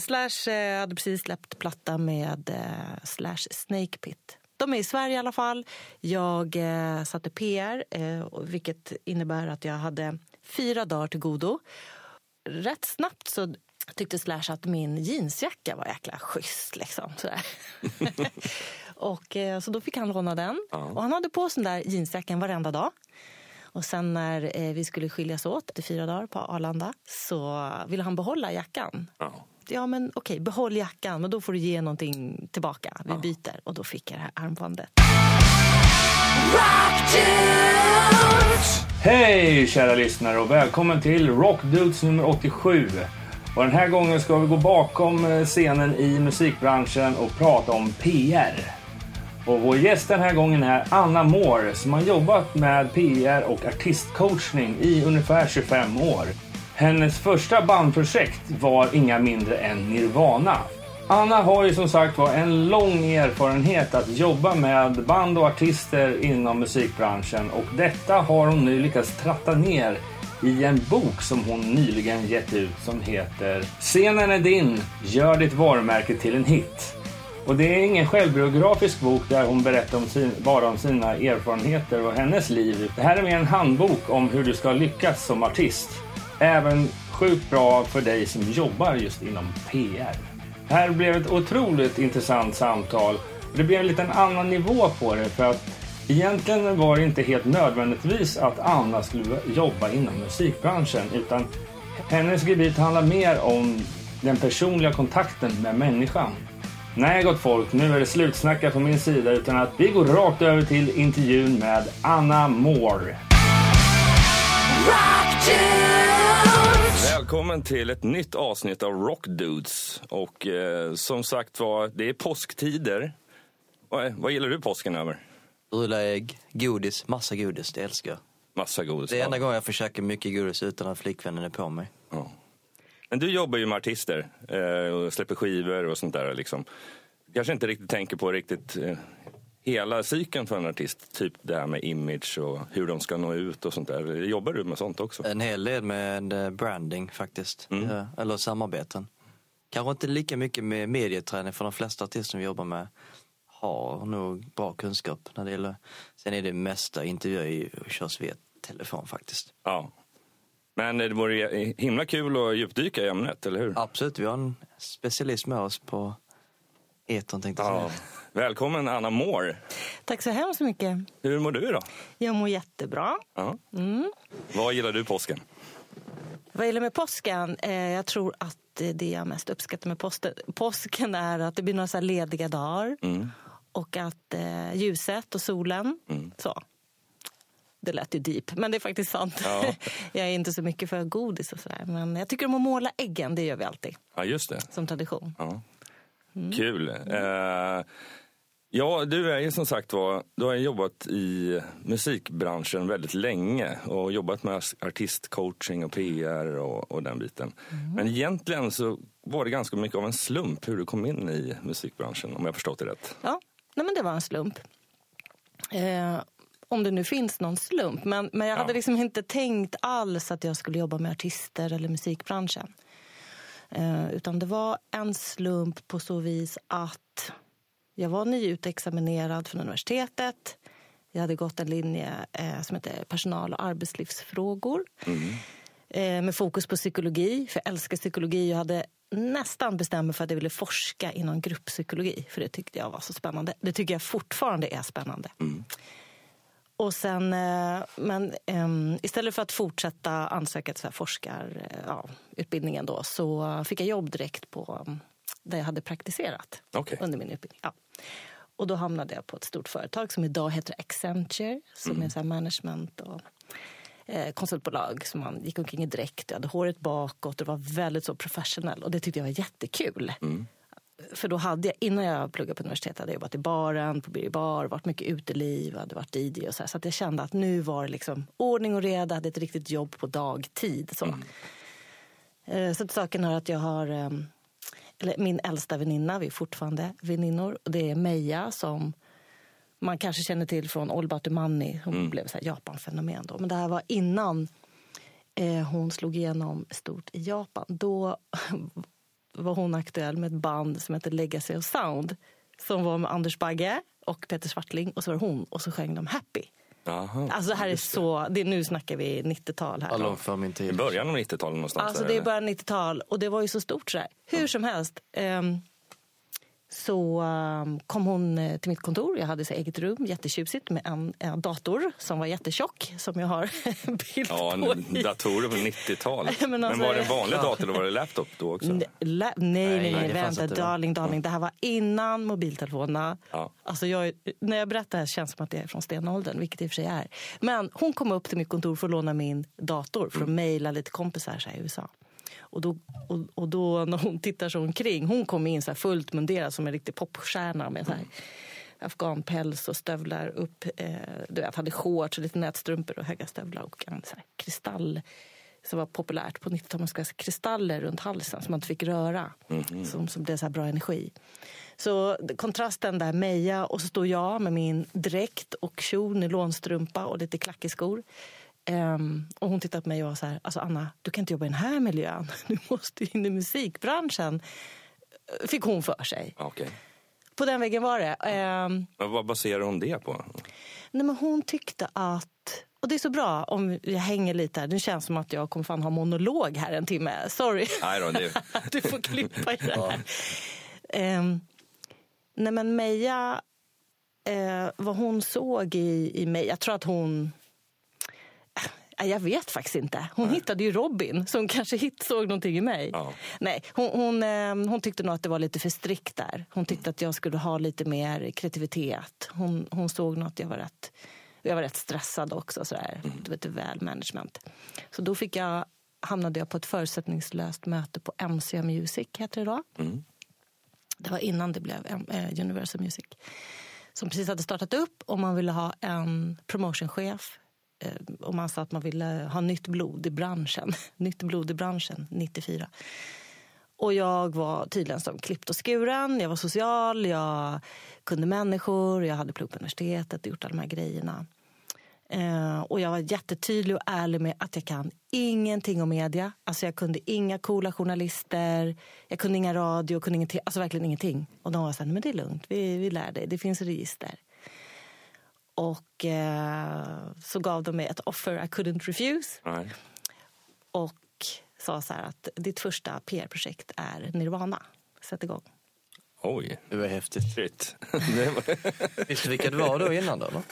Slash eh, hade precis släppt platta med eh, Slash Snake Pit. De är i Sverige i alla fall. Jag eh, satte PR, eh, vilket innebär att jag hade fyra dagar till godo. Rätt snabbt så tyckte Slash att min jeansjacka var jäkla schysst. Liksom, sådär. och, eh, så då fick han låna den. Ja. Och han hade på sig den där jeansjackan varenda dag. Och sen när eh, vi skulle skiljas åt efter fyra dagar på Arlanda så ville han behålla jackan. Ja. Ja, men okej, behåll jackan, men då får du ge någonting tillbaka. Vi byter. Och då fick jag det här armbandet. Hej kära lyssnare och välkommen till Rock Dudes nummer 87. Och den här gången ska vi gå bakom eh, scenen i musikbranschen och prata om PR. Och vår gäst den här gången är Anna Moore som har jobbat med PR och artistcoachning i ungefär 25 år. Hennes första bandprojekt var inga mindre än Nirvana. Anna har ju som sagt var en lång erfarenhet att jobba med band och artister inom musikbranschen och detta har hon nu lyckats tratta ner i en bok som hon nyligen gett ut som heter Scenen är din, gör ditt varumärke till en hit. Och det är ingen självbiografisk bok där hon berättar om sin, bara om sina erfarenheter och hennes liv. Det här är mer en handbok om hur du ska lyckas som artist. Även sjukt bra för dig som jobbar just inom PR. Det här blev ett otroligt intressant samtal. Det blev en liten annan nivå på det för att egentligen var det inte helt nödvändigtvis att Anna skulle jobba inom musikbranschen utan hennes gebit handlar mer om den personliga kontakten med människan. Nej gott folk, nu är det slutsnackat från min sida utan att vi går rakt över till intervjun med Anna Moore. Välkommen till ett nytt avsnitt av Rock Dudes. Och eh, som sagt var, det är påsktider. Vad, vad gillar du påsken över? Rulla ägg, godis, massa godis, det älskar jag. Massa godis. Det är enda gången jag käka mycket godis utan att flickvännen är på mig. Ja. Men du jobbar ju med artister eh, och släpper skivor och sånt där. Liksom. Kanske inte riktigt tänker på riktigt eh, hela cykeln för en artist. Typ det här med image och hur de ska nå ut och sånt där. Jobbar du med sånt också? En hel del med eh, branding faktiskt, Mm. Ja, eller samarbeten. Kanske inte lika mycket med medieträning för de flesta artister vi jobbar med har nog bra kunskap när det gäller. Sen är det mesta intervjuer ju- körs via telefon faktiskt. Ja. Men det vore himla kul att djupdyka i ämnet, eller hur? Absolut, vi har en specialist med oss på etern tänkte jag säga. Välkommen Anna Moore. Tack så hemskt mycket. Hur mår du då? Jag mår jättebra. Mm. Vad gillar du påsken? Vad gäller med påsken, eh, jag tror att eh, det jag mest uppskattar med posten, påsken är att det blir några så här lediga dagar Mm. och att eh, ljuset och solen, Mm. så. Det lät ju deep, men det är faktiskt sant. Ja. jag är inte så mycket för godis och sådär. Men jag tycker om att måla äggen, det gör vi alltid Ja, just det. som tradition. Ja. Kul. Eh, ja, du är ju som sagt var, du har jobbat i musikbranschen väldigt länge och jobbat med artistcoaching och PR och, och den biten. Men egentligen så var det ganska mycket av en slump hur du kom in i musikbranschen om jag förstått det rätt. Ja, nej men det var en slump. Eh, om det nu finns någon slump. Men, men jag Ja. hade liksom inte tänkt alls att jag skulle jobba med artister eller musikbranschen. Eh, utan det var en slump på så vis att jag var nyutexaminerad från universitetet. Jag hade gått en linje eh, som heter personal och arbetslivsfrågor. Eh, med fokus på psykologi, för jag älskar psykologi. Jag hade nästan bestämt mig för att jag ville forska inom grupppsykologi. För det tyckte jag var så spännande. Det tycker jag fortfarande är spännande. Och sen, eh, men ehm, istället för att fortsätta ansöka till så forskarutbildningen eh, ja, då, så fick jag jobb direkt på um, där jag hade praktiserat Okej. under min utbildning. Ja. Och då hamnade jag på ett stort företag som idag heter Accenture, som är så management och eh, konsultbolag som man gick omkring i dräkt. Jag hade håret bakåt och det var väldigt så professionell och det tyckte jag var jättekul. För då hade jag, innan jag pluggade på universitetet, hade jag jobbat i baren, på Birger bar, varit mycket uteliv, hade varit DJ och så här. Så jag kände att nu var det liksom ordning och reda, hade ett riktigt jobb på dagtid. Så, eh, så till saken är att jag har, eh, eller min äldsta väninna, vi är fortfarande väninnor, och det är Meja som man kanske känner till från All About the Money. Hon blev så här Japan-fenomen då. Men det här var innan eh, hon slog igenom stort i Japan. Då var hon aktuell med ett band som heter Legacy of Sound. Som var med Anders Bagge och Peter Svartling och så var det hon och så sjöng de Happy. Aha, Alltså det här är så, det nu snackar vi 90-tal här. Allom för min I början av 90-talet någonstans. Alltså det är eller? bara 90-tal och det var ju så stort sådär. Hur som helst. ehm, så ehm, kom hon eh, till mitt kontor. Jag hade så eget rum, jättetjusigt med en, en dator som var jättetjock som jag har bild Ja, på. en i- datorer på 90-talet. Men Men, alltså- var det en vanlig dator eller var det laptop då också? Nej, nej, nej, Nej, vänta, darling, darling. Det här var innan mobiltelefonerna. Ja. Alltså jag, när jag berättar det här känns det som att det är från stenåldern, vilket i och för sig är. Men hon kom upp till mitt kontor för att låna min dator för att mejla lite kompisar i USA. Och då, och, och då när hon tittar sig omkring, hon kom in så här fullt munderad som en riktig popstjärna med så här afghanpäls och stövlar upp. Eh, du vet, hade shorts och lite nätstrumpor och höga stövlar och en så här kristall som var populärt på 90-talet. Man skulle ha kristaller runt halsen som man inte fick röra. Som, som blev så bra energi. Så kontrasten där, Meja och så står jag med min dräkt och kjol, nylonstrumpa och lite klackig Ehm, och hon tittar på mig och var så här, alltså Anna, du kan inte jobba i den här miljön. Du måste in i musikbranschen. Fick hon för sig. Okej. På den vägen var det. Men vad baserar hon det på? Nej, men hon tyckte att... Och det är så bra om jag hänger lite här. Det känns som att jag kommer fan ha monolog här en timme. Sorry. Nej Du får klippa i det här. Ehm, nej men Meja, eh, vad hon såg i, i mig, jag tror att hon... Jag vet faktiskt inte. Hon hittade ju Robin, så hon kanske hit, såg någonting i mig. Ja. Nej, hon, hon, eh, hon tyckte nog att det var lite för strikt där. Hon tyckte att jag skulle ha lite mer kreativitet. Hon, hon såg nog att jag var rätt, jag var rätt stressad också. Sådär. Du vet, väl management. Så då fick jag, hamnade jag på ett förutsättningslöst möte på MC Music, heter det då. Mm. Det var innan det blev eh, Universal Music. Som precis hade startat upp och man ville ha en promotionchef. Eh, och man sa att man ville ha nytt blod i branschen. nytt blod i branschen, 94. Och jag var tydligen som klippt och skuren. Jag var social, jag kunde människor, jag hade pluggat på universitetet och gjort alla de här grejerna. Eh, och jag var jättetydlig och ärlig med att jag kan ingenting om media. Alltså jag kunde inga coola journalister, jag kunde inga radio, kunde ingenting, alltså verkligen ingenting. Och de var så här, men det är lugnt, vi, vi lär dig, det finns register. Och eh, så gav de mig ett offer I couldn't refuse nej. och sa så här att ditt första PR-projekt är Nirvana. Sätt igång. Oj, Det var häftigt. shit. Visste du vilka det var då innan då? Eller?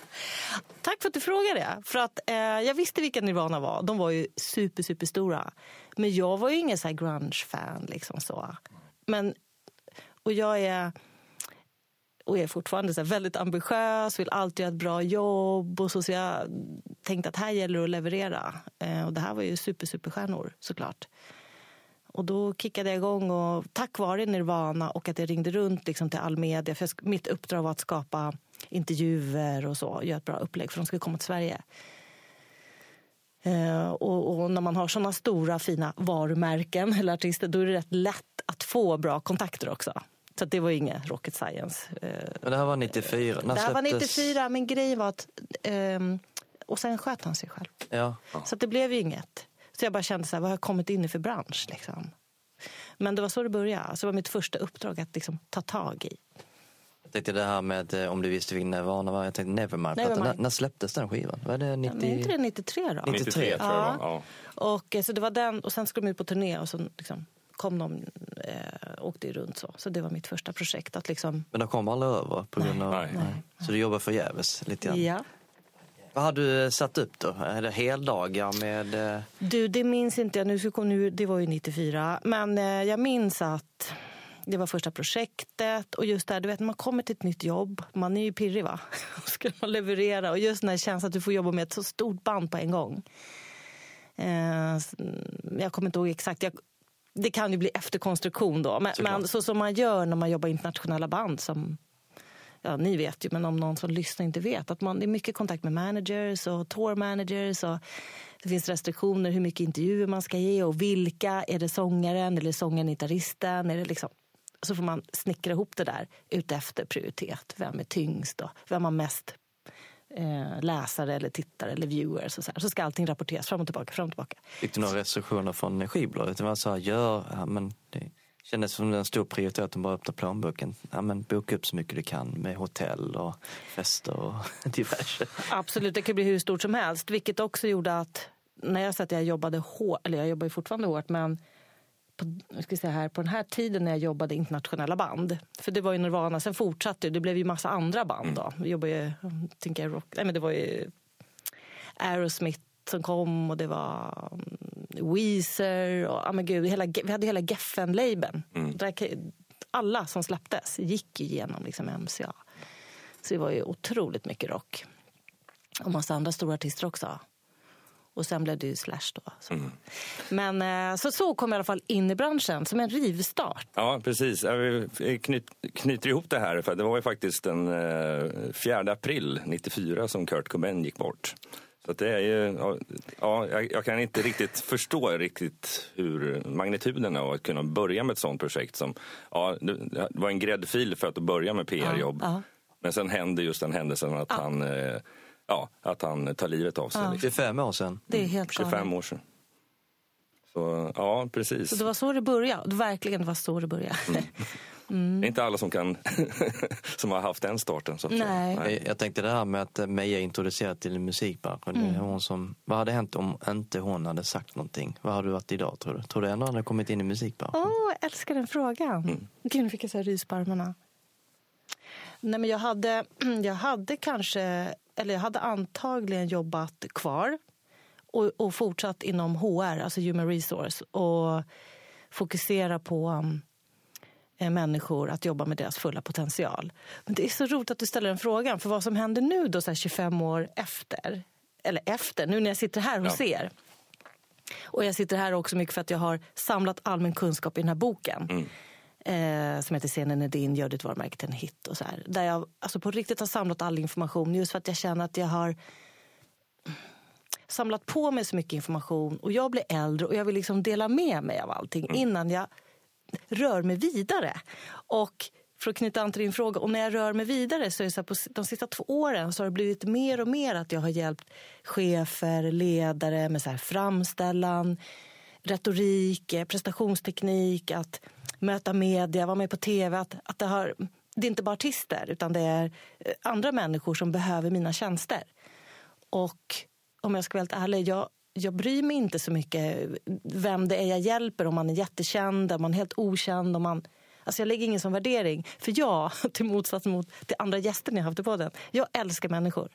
Tack för att du frågade. För att, eh, jag visste vilka Nirvana var. De var ju super, super stora. Men jag var ju ingen så grunge-fan. Liksom så. Men, och jag är, och jag är fortfarande så här väldigt ambitiös, vill alltid göra ett bra jobb. Och så, så jag tänkte att här gäller det att leverera. Eh, och det här var ju super, superstjärnor såklart. Och då kickade jag igång och tack vare Nirvana och att jag ringde runt liksom till all media. För jag, mitt uppdrag var att skapa intervjuer och så, göra ett bra upplägg för de skulle komma till Sverige. Eh, och, och när man har såna stora fina varumärken eller artister då är det rätt lätt att få bra kontakter också. Så det var inget rocket science. Eh, Men det här var 94. När det här var släpptes- 94, men grejen var att... ehm, och sen sköt han sig själv. Ja. Så att det blev ju inget. Så jag bara kände så här, vad har jag kommit in i för bransch? Liksom. Men det var så det började. Så det var mitt första uppdrag att liksom, ta tag i. Jag tänkte det här med eh, om du visste vilken Nirvana var. Jag tänkte Nevermind. Nevermind. När, när släpptes den skivan? Var det 90? Men inte det 93 då? 93, 93 tror jag det Ja. var. Ja. Och, eh, så det var den, och sen skulle de ut på turné och så liksom, kom de eh, åkte runt så. Så det var mitt första projekt. Att liksom, Men de kom aldrig över på grund av... Nej. Nej. Så du jobbar förgäves lite grann? ja. Vad har du satt upp då? Är det heldagar med... eh, Du, det minns inte jag. Nu, det var ju 94. Men eh, jag minns att det var första projektet. Och just där, du vet när man kommer till ett nytt jobb, man är ju pirrig va? Och ska man leverera. Och just den här känslan att du får jobba med ett så stort band på en gång. Eh, jag kommer inte ihåg exakt. Jag, det kan ju bli efterkonstruktion då. Men, men så som man gör när man jobbar internationella band som ja, ni vet ju, men om någon som lyssnar inte vet, att man, det är mycket kontakt med managers och tour managers och det finns restriktioner hur mycket intervjuer man ska ge och vilka, är det sångaren eller sångaren gitarristen? Är det liksom, så får man snickra ihop det där utefter prioritet. Vem är tyngst och vem har mest eh, läsare eller tittare eller viewers och så här. Så ska allting rapporteras fram och tillbaka, fram och tillbaka. Fick du några restriktioner från skivbolaget? Det var så här, gör... Ja, men det, kändes som en stor prioritet att bara öppna plånboken. Ja, men boka upp så mycket du kan med hotell och fester och diverse. Absolut, det kan bli hur stort som helst. Vilket också gjorde att när jag sa att jag jobbade hårt, eller jag jobbar ju fortfarande hårt, men på, ska säga här, på den här tiden när jag jobbade internationella band. För det var ju Nirvana, sen fortsatte det. Det blev ju massa andra band då. Vi jobbade ju, tänker jag, rock, nej men det var ju Aerosmith som kom och det var mm, Weezer och ja men gud, hela, vi hade hela Geffen-labeln. Mm. Alla som släpptes gick igenom liksom MCA. Så det var ju otroligt mycket rock. Och massa andra stora artister också. Och sen blev det ju Slash då. Så. Mm. Men eh, så, så kom jag i alla fall in i branschen, som en rivstart. Ja, precis. Ja, Vi knyt, knyter ihop det här, för det var ju faktiskt den eh, 4 april 94 som Kurt Cobain gick bort. Så det är ju, ja, ja, jag, kan inte riktigt förstå riktigt hur magnituden av att kunna börja med ett sånt projekt som, ja, det var en gräddfil för att börja med PR-jobb. Ja, ja. Men sen händer just den händelsen att han, eh, ja, att han tar livet av sig. Ja. Liksom. 25 år sedan. Det är helt 25 galet. år sedan. Så ja, precis. Så det var så det började. Verkligen, det var så det började. Det är inte alla som kan som har haft den starten. Så att säga. Nej. Jag- tänkte det här med att Meja introducerade till musikbranschen. Det är hon som, vad hade hänt om inte hon hade sagt någonting? Vad hade du varit idag tror du? Tror du ändå hade kommit in i musikbranschen? Åh, jag älskar den frågan. Gud, nu fick jag så här rys på armarna. Nej, men jag hade, jag hade kanske, eller jag hade antagligen jobbat kvar och, och fortsatt inom HR, alltså human resource och fokusera på um, eh, människor att jobba med deras fulla potential. Men det är så roligt att du ställer den frågan, för vad som händer nu då så här 25 år efter, eller efter, nu när jag sitter här hos Ja. er och jag sitter här också mycket för att jag har samlat allmän kunskap i den här boken. Eh, som heter Scenen är din, gör ditt varumärke till en hit. Och så här, där jag alltså på riktigt har samlat all information just för att jag känner att jag har samlat på mig så mycket information och jag blir äldre och jag vill liksom dela med mig av allting innan jag rör mig vidare. Och för att knyta an till din fråga, och när jag rör mig vidare så är det så här, på de sista två åren så har det blivit mer och mer att jag har hjälpt chefer, ledare med så här framställan, retorik, eh, prestationsteknik, att möta media, vara med på tv. Att, att det, har, det är inte bara artister utan det är eh, andra människor som behöver mina tjänster. Och om jag ska vara helt ärlig, jag, jag bryr mig inte så mycket vem det är jag hjälper. Om man är jättekänd, om man är helt okänd. Om man, alltså jag lägger ingen sån värdering. För jag, till motsats mot till andra gäster ni har haft i podden, jag älskar människor.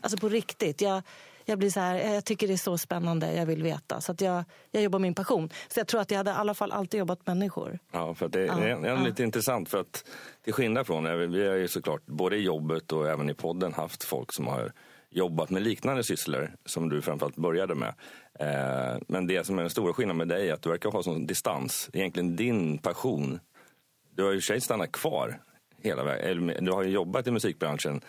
Alltså på riktigt. Jag, jag, blir så här, jag tycker det är så spännande, jag vill veta. Så att jag, jag jobbar min passion. Så jag tror att jag hade i alla fall alltid jobbat med människor. Ja, för det är, Ja, det är ja. lite intressant för att till skillnad från, eh, vi har ju såklart både i jobbet och även i podden haft folk som har jobbat med liknande sysslor som du framförallt började med. Eh, men det som är den stora skillnaden med dig är att du verkar ha sån distans. Egentligen din passion, du har ju i och för sig stannat kvar hela vägen. Du har ju jobbat i musikbranschen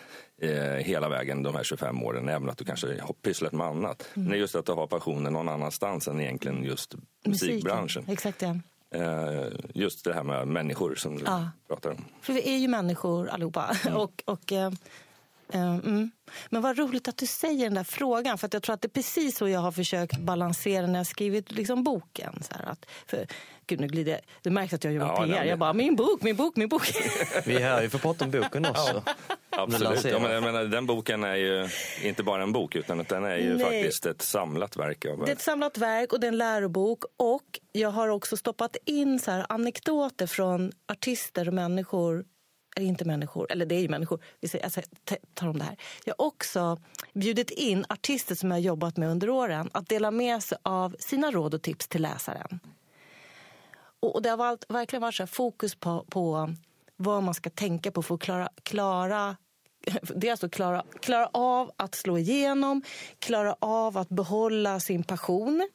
eh, hela vägen de här 25 åren, även att du kanske har pysslat med annat. Men det är just att du har passionen någon annanstans än egentligen just musikbranschen. Musiken. Exakt ja. Eh, just det här med människor som du Ja. pratar om. För vi är ju människor allihopa. och, och, eh, eh, mm. Men vad roligt att du säger den där frågan. För att jag tror att det är precis så jag har försökt balansera när jag skrivit liksom, boken. Så här, att, för, gud, nu glider jag. Det märks att jag jobbar Ja, PR. nej, Jag bara, min bok, min bok, min bok. Vi är här ju för att prata om boken också. Absolut. Ja, men, jag menar, den boken är ju inte bara en bok utan den är ju Nej. faktiskt ett samlat verk. Av, Det är ett samlat verk och det är en lärobok. Och jag har också stoppat in så här anekdoter från artister och människor är inte människor, eller det är ju människor, vi säger, alltså, tar om det här. Jag har också bjudit in artister som jag har jobbat med under åren att dela med sig av sina råd och tips till läsaren. Och, och det har varit, verkligen varit så här fokus på, på vad man ska tänka på för att klara, klara det är alltså klara, klara av att slå igenom, klara av att behålla sin passion.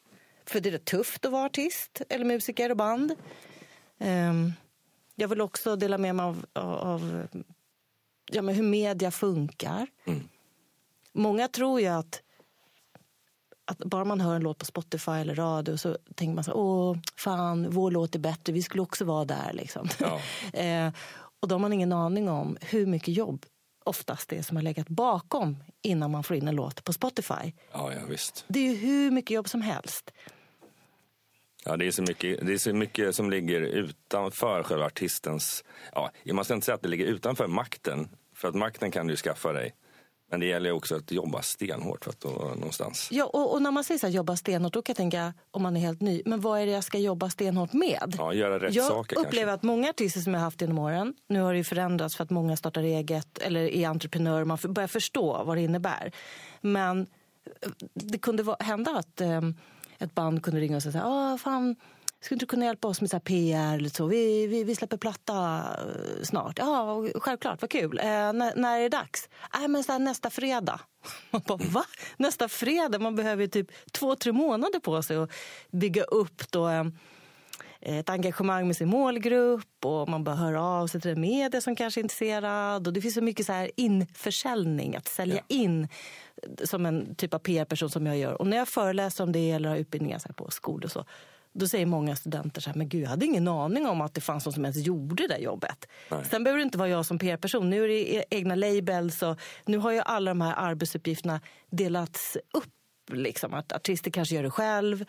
För det är tufft att vara artist eller musiker och band. Um, jag vill också dela med mig av, av ja, men hur media funkar. Många tror ju att, att bara man hör en låt på Spotify eller radio så tänker man så åh fan, vår låt är bättre, vi skulle också vara där. Liksom. Ja. eh, och då har man ingen aning om hur mycket jobb oftast det som har legat bakom innan man får in en låt på Spotify. Ja, ja, visst. Det är ju hur mycket jobb som helst. Ja, det är, så mycket, det är så mycket som ligger utanför själva artistens... Ja, man ska inte säga att det ligger utanför makten, för att makten kan du skaffa dig. Men det gäller också att jobba stenhårt för att nå någonstans. Ja, och, och, när man säger så här, jobba stenhårt, då kan jag tänka om man är helt ny, men vad är det jag ska jobba stenhårt med? Ja, göra rätt jag saker upplever kanske. att många artister som jag har haft genom åren, nu har det ju förändrats för att många startar eget eller är entreprenörer, man börjar förstå vad det innebär. Men eh, det kunde vara, hända att eh, ett band kunde ringa och säga ah, fan, skulle inte du kunna hjälpa oss med så PR? Eller så? Vi, vi, vi släpper platta eh, snart. Ja, självklart, vad kul. Eh, när, när är det dags? Äh, men så här, nästa fredag. Man bara, va? Nästa fredag? Man behöver ju typ två, tre månader på sig att bygga upp då, eh, ett engagemang med sin målgrupp och man bör höra av sig till en media som kanske är intresserad. Och det finns så mycket så här införsäljning, att sälja Ja. in som en typ av PR-person som jag gör. Och när jag föreläser om det eller har utbildningar så på skolor och så, då säger många studenter så här, men gud, jag hade ingen aning om att det fanns någon som ens gjorde det där jobbet. Nej. Sen behöver det inte vara jag som PR-person. Nu är det e- egna labels och nu har ju alla de här arbetsuppgifterna delats upp. Liksom. Att artister kanske gör det själv,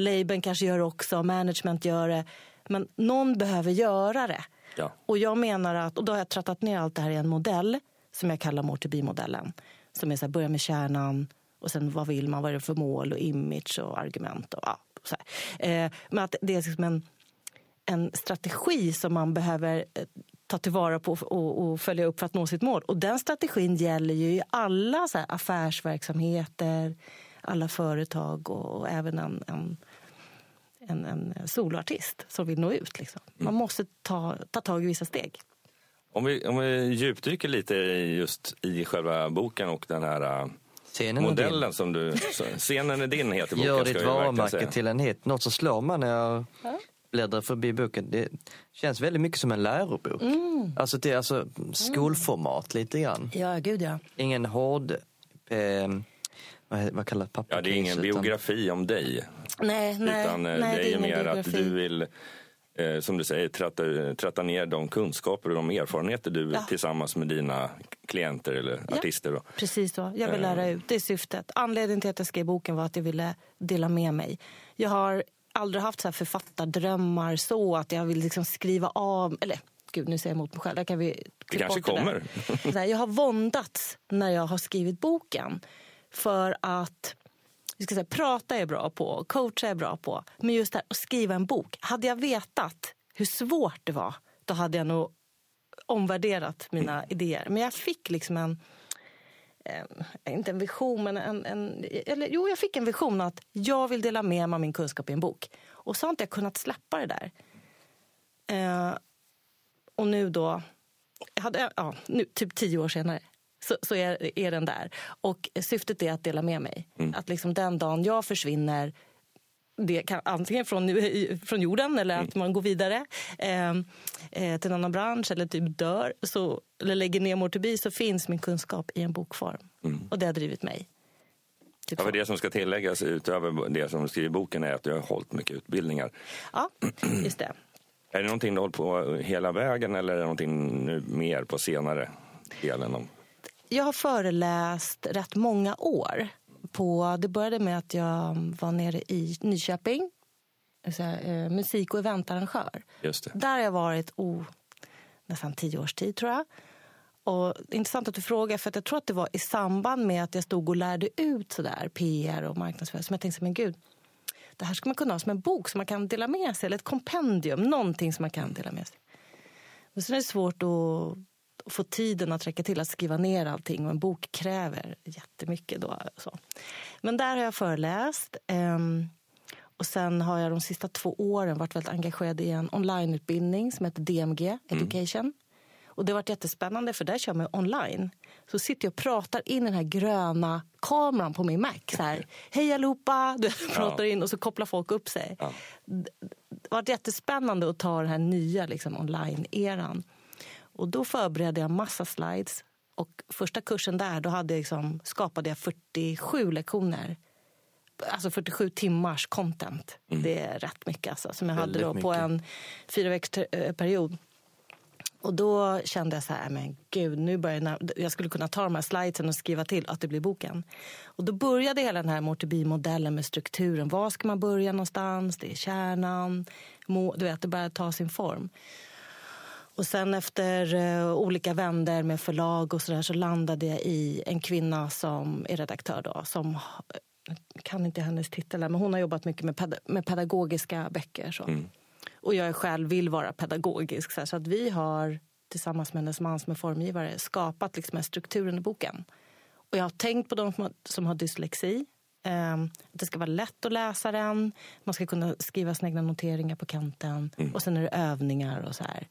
labeln kanske gör det också, management gör det. Men någon behöver göra det. Ja. Och jag menar att, och då har jag trattat ner allt det här i en modell som jag kallar more to be-modellen. Som är så här, börja med kärnan och sen vad vill man, vad är det för mål och image och argument och ja, så. Eh, men att det är liksom en, en strategi som man behöver eh, ta tillvara på och, och följa upp för att nå sitt mål. Och den strategin gäller ju i alla så affärsverksamheter, alla företag och, och även en, en en, en soloartist som vill nå ut. Liksom. Man måste ta, ta tag i vissa steg. Om vi, om vi djupdyker lite i just i själva boken och den här äh, Scenen är modellen din. som du... Scenen är din heter boken. Gör ditt varumärke till en hit. Något som slår mig när jag bläddrar förbi boken. Det känns väldigt mycket som en lärobok. Mm. Alltså det är alltså skolformat lite grann. Ja, gud ja. Ingen hård... Eh, vad, vad kallas Ja, papper? det är ingen biografi om dig. Nej, nej, utan eh, nej, det är ju ingen mer att biografi. du vill, eh, som du säger, tratta, tratta ner de kunskaper och de erfarenheter du Ja. tillsammans med dina klienter eller Ja. artister. Då. Precis så. Jag vill Eh. lära ut. Det är syftet. Anledningen till att jag skrev boken var att jag ville dela med mig. Jag har aldrig haft så här författardrömmar så att jag vill liksom skriva av... Eller gud, nu säger jag emot mig själv. Där kan vi Det kanske kommer. Här, jag har våndats när jag har skrivit boken. För att vi ska säga, prata är jag bra på, coacha är jag bra på. Men just det här, att skriva en bok. Hade jag vetat hur svårt det var, då hade jag nog omvärderat mina idéer. Men jag fick liksom en, en inte en vision, men en, en eller, jo, jag fick en vision att jag vill dela med mig av min kunskap i en bok. Och så har inte jag kunnat släppa det där. Eh, och nu då, jag hade, ja, nu, typ tio år senare, så, så är, är den där. Och syftet är att dela med mig. Att liksom den dagen jag försvinner, det kan antingen från, från jorden eller att man går vidare eh, eh, till en annan bransch eller typ dör så, eller lägger ner be, så finns min kunskap i en bokform. Och det har drivit mig. Typ Ja, för det som ska tilläggas utöver det som du skriver i boken är att du har hållit mycket utbildningar. Ja, just det. Är det någonting du har hållit på hela vägen eller är det någonting nu mer på senare delen? Om... Jag har föreläst rätt många år. På, det började med att jag var nere i Nyköping, så här, eh, musik och eventarrangör. Där har jag varit oh, nästan tio års tid, tror jag. Och intressant att du frågar, för att jag tror att det var i samband med att jag stod och lärde ut så där, PR och marknadsföring som jag tänkte, men gud, det här ska man kunna ha som en bok som man kan dela med sig, eller ett kompendium, någonting som man kan dela med sig. Men sen är det svårt att att få tiden att räcka till att skriva ner allting och en bok kräver jättemycket. Då, så. Men där har jag föreläst. ehm, och sen har jag de sista två åren varit väldigt engagerad i en onlineutbildning som heter DMG Education. Och det har varit jättespännande för där kör man online. Så sitter jag och pratar in den här gröna kameran på min Mac. Så här, Hej allihopa! Du pratar in och så kopplar folk upp sig. Ja. Det har varit jättespännande att ta den här nya liksom, online-eran. Och då förberedde jag massa slides. Och första kursen där då hade jag liksom, skapade jag 47 lektioner. Alltså 47 timmars content. Det är rätt mycket alltså, som jag hade Väldigt då på mycket. en fyra eh, period. Och då kände jag så här, men gud, nu börjar jag, jag skulle kunna ta de här slidesen och skriva till att det blir boken. Och då började hela den här Mortebi-modellen med strukturen. Var ska man börja någonstans? Det är kärnan. Du vet, det började ta sin form. Och sen efter uh, olika vänder med förlag och så där så landade jag i en kvinna som är redaktör då, som kan inte hennes titel, men hon har jobbat mycket med, ped med pedagogiska böcker. Så. Mm. Och jag själv vill vara pedagogisk. Så, så, att vi har tillsammans med hennes man som är formgivare skapat liksom en strukturen i boken. Och jag har tänkt på de som har, som har dyslexi. Eh, att det ska vara lätt att läsa den. Man ska kunna skriva sina egna noteringar på kanten. Mm. Och sen är det övningar och så här.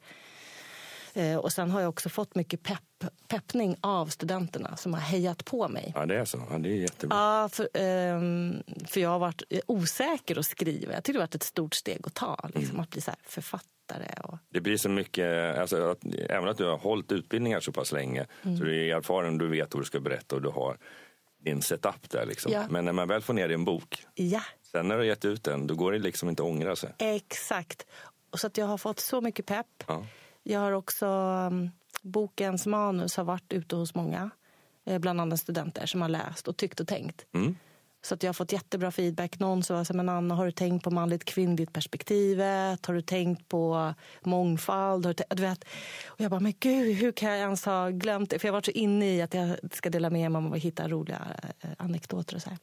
Eh, och sen har jag också fått mycket pepp, peppning av studenterna som har hejat på mig. Ja, det är så. Ja, det är jättebra. Ja, för, um, för jag har varit osäker att skriva. Jag tyckte det varit ett stort steg att ta, liksom, mm. att bli så författare. Och... Det blir så mycket, alltså, att, även att du har hållit utbildningar så pass länge, mm. så du är erfaren, du vet vad du ska berätta och du har din setup där. Liksom. Ja. Men när man väl får ner det i en bok, ja. sen när du har gett ut den, då går det liksom inte att ångra sig. Exakt. Och så att jag har fått så mycket pepp. Ja. Jag har också, um, bokens manus har varit ute hos många, eh, bland annat studenter som har läst och tyckt och tänkt. Mm. Så att jag har fått jättebra feedback. Någon sa, men Anna, har du tänkt på manligt kvinnligt perspektivet? Har du tänkt på mångfald? Har du, du vet? Och jag bara, men gud, hur kan jag ens ha glömt det? För jag har varit så inne i att jag ska dela med mig och hitta roliga eh, anekdoter och så här.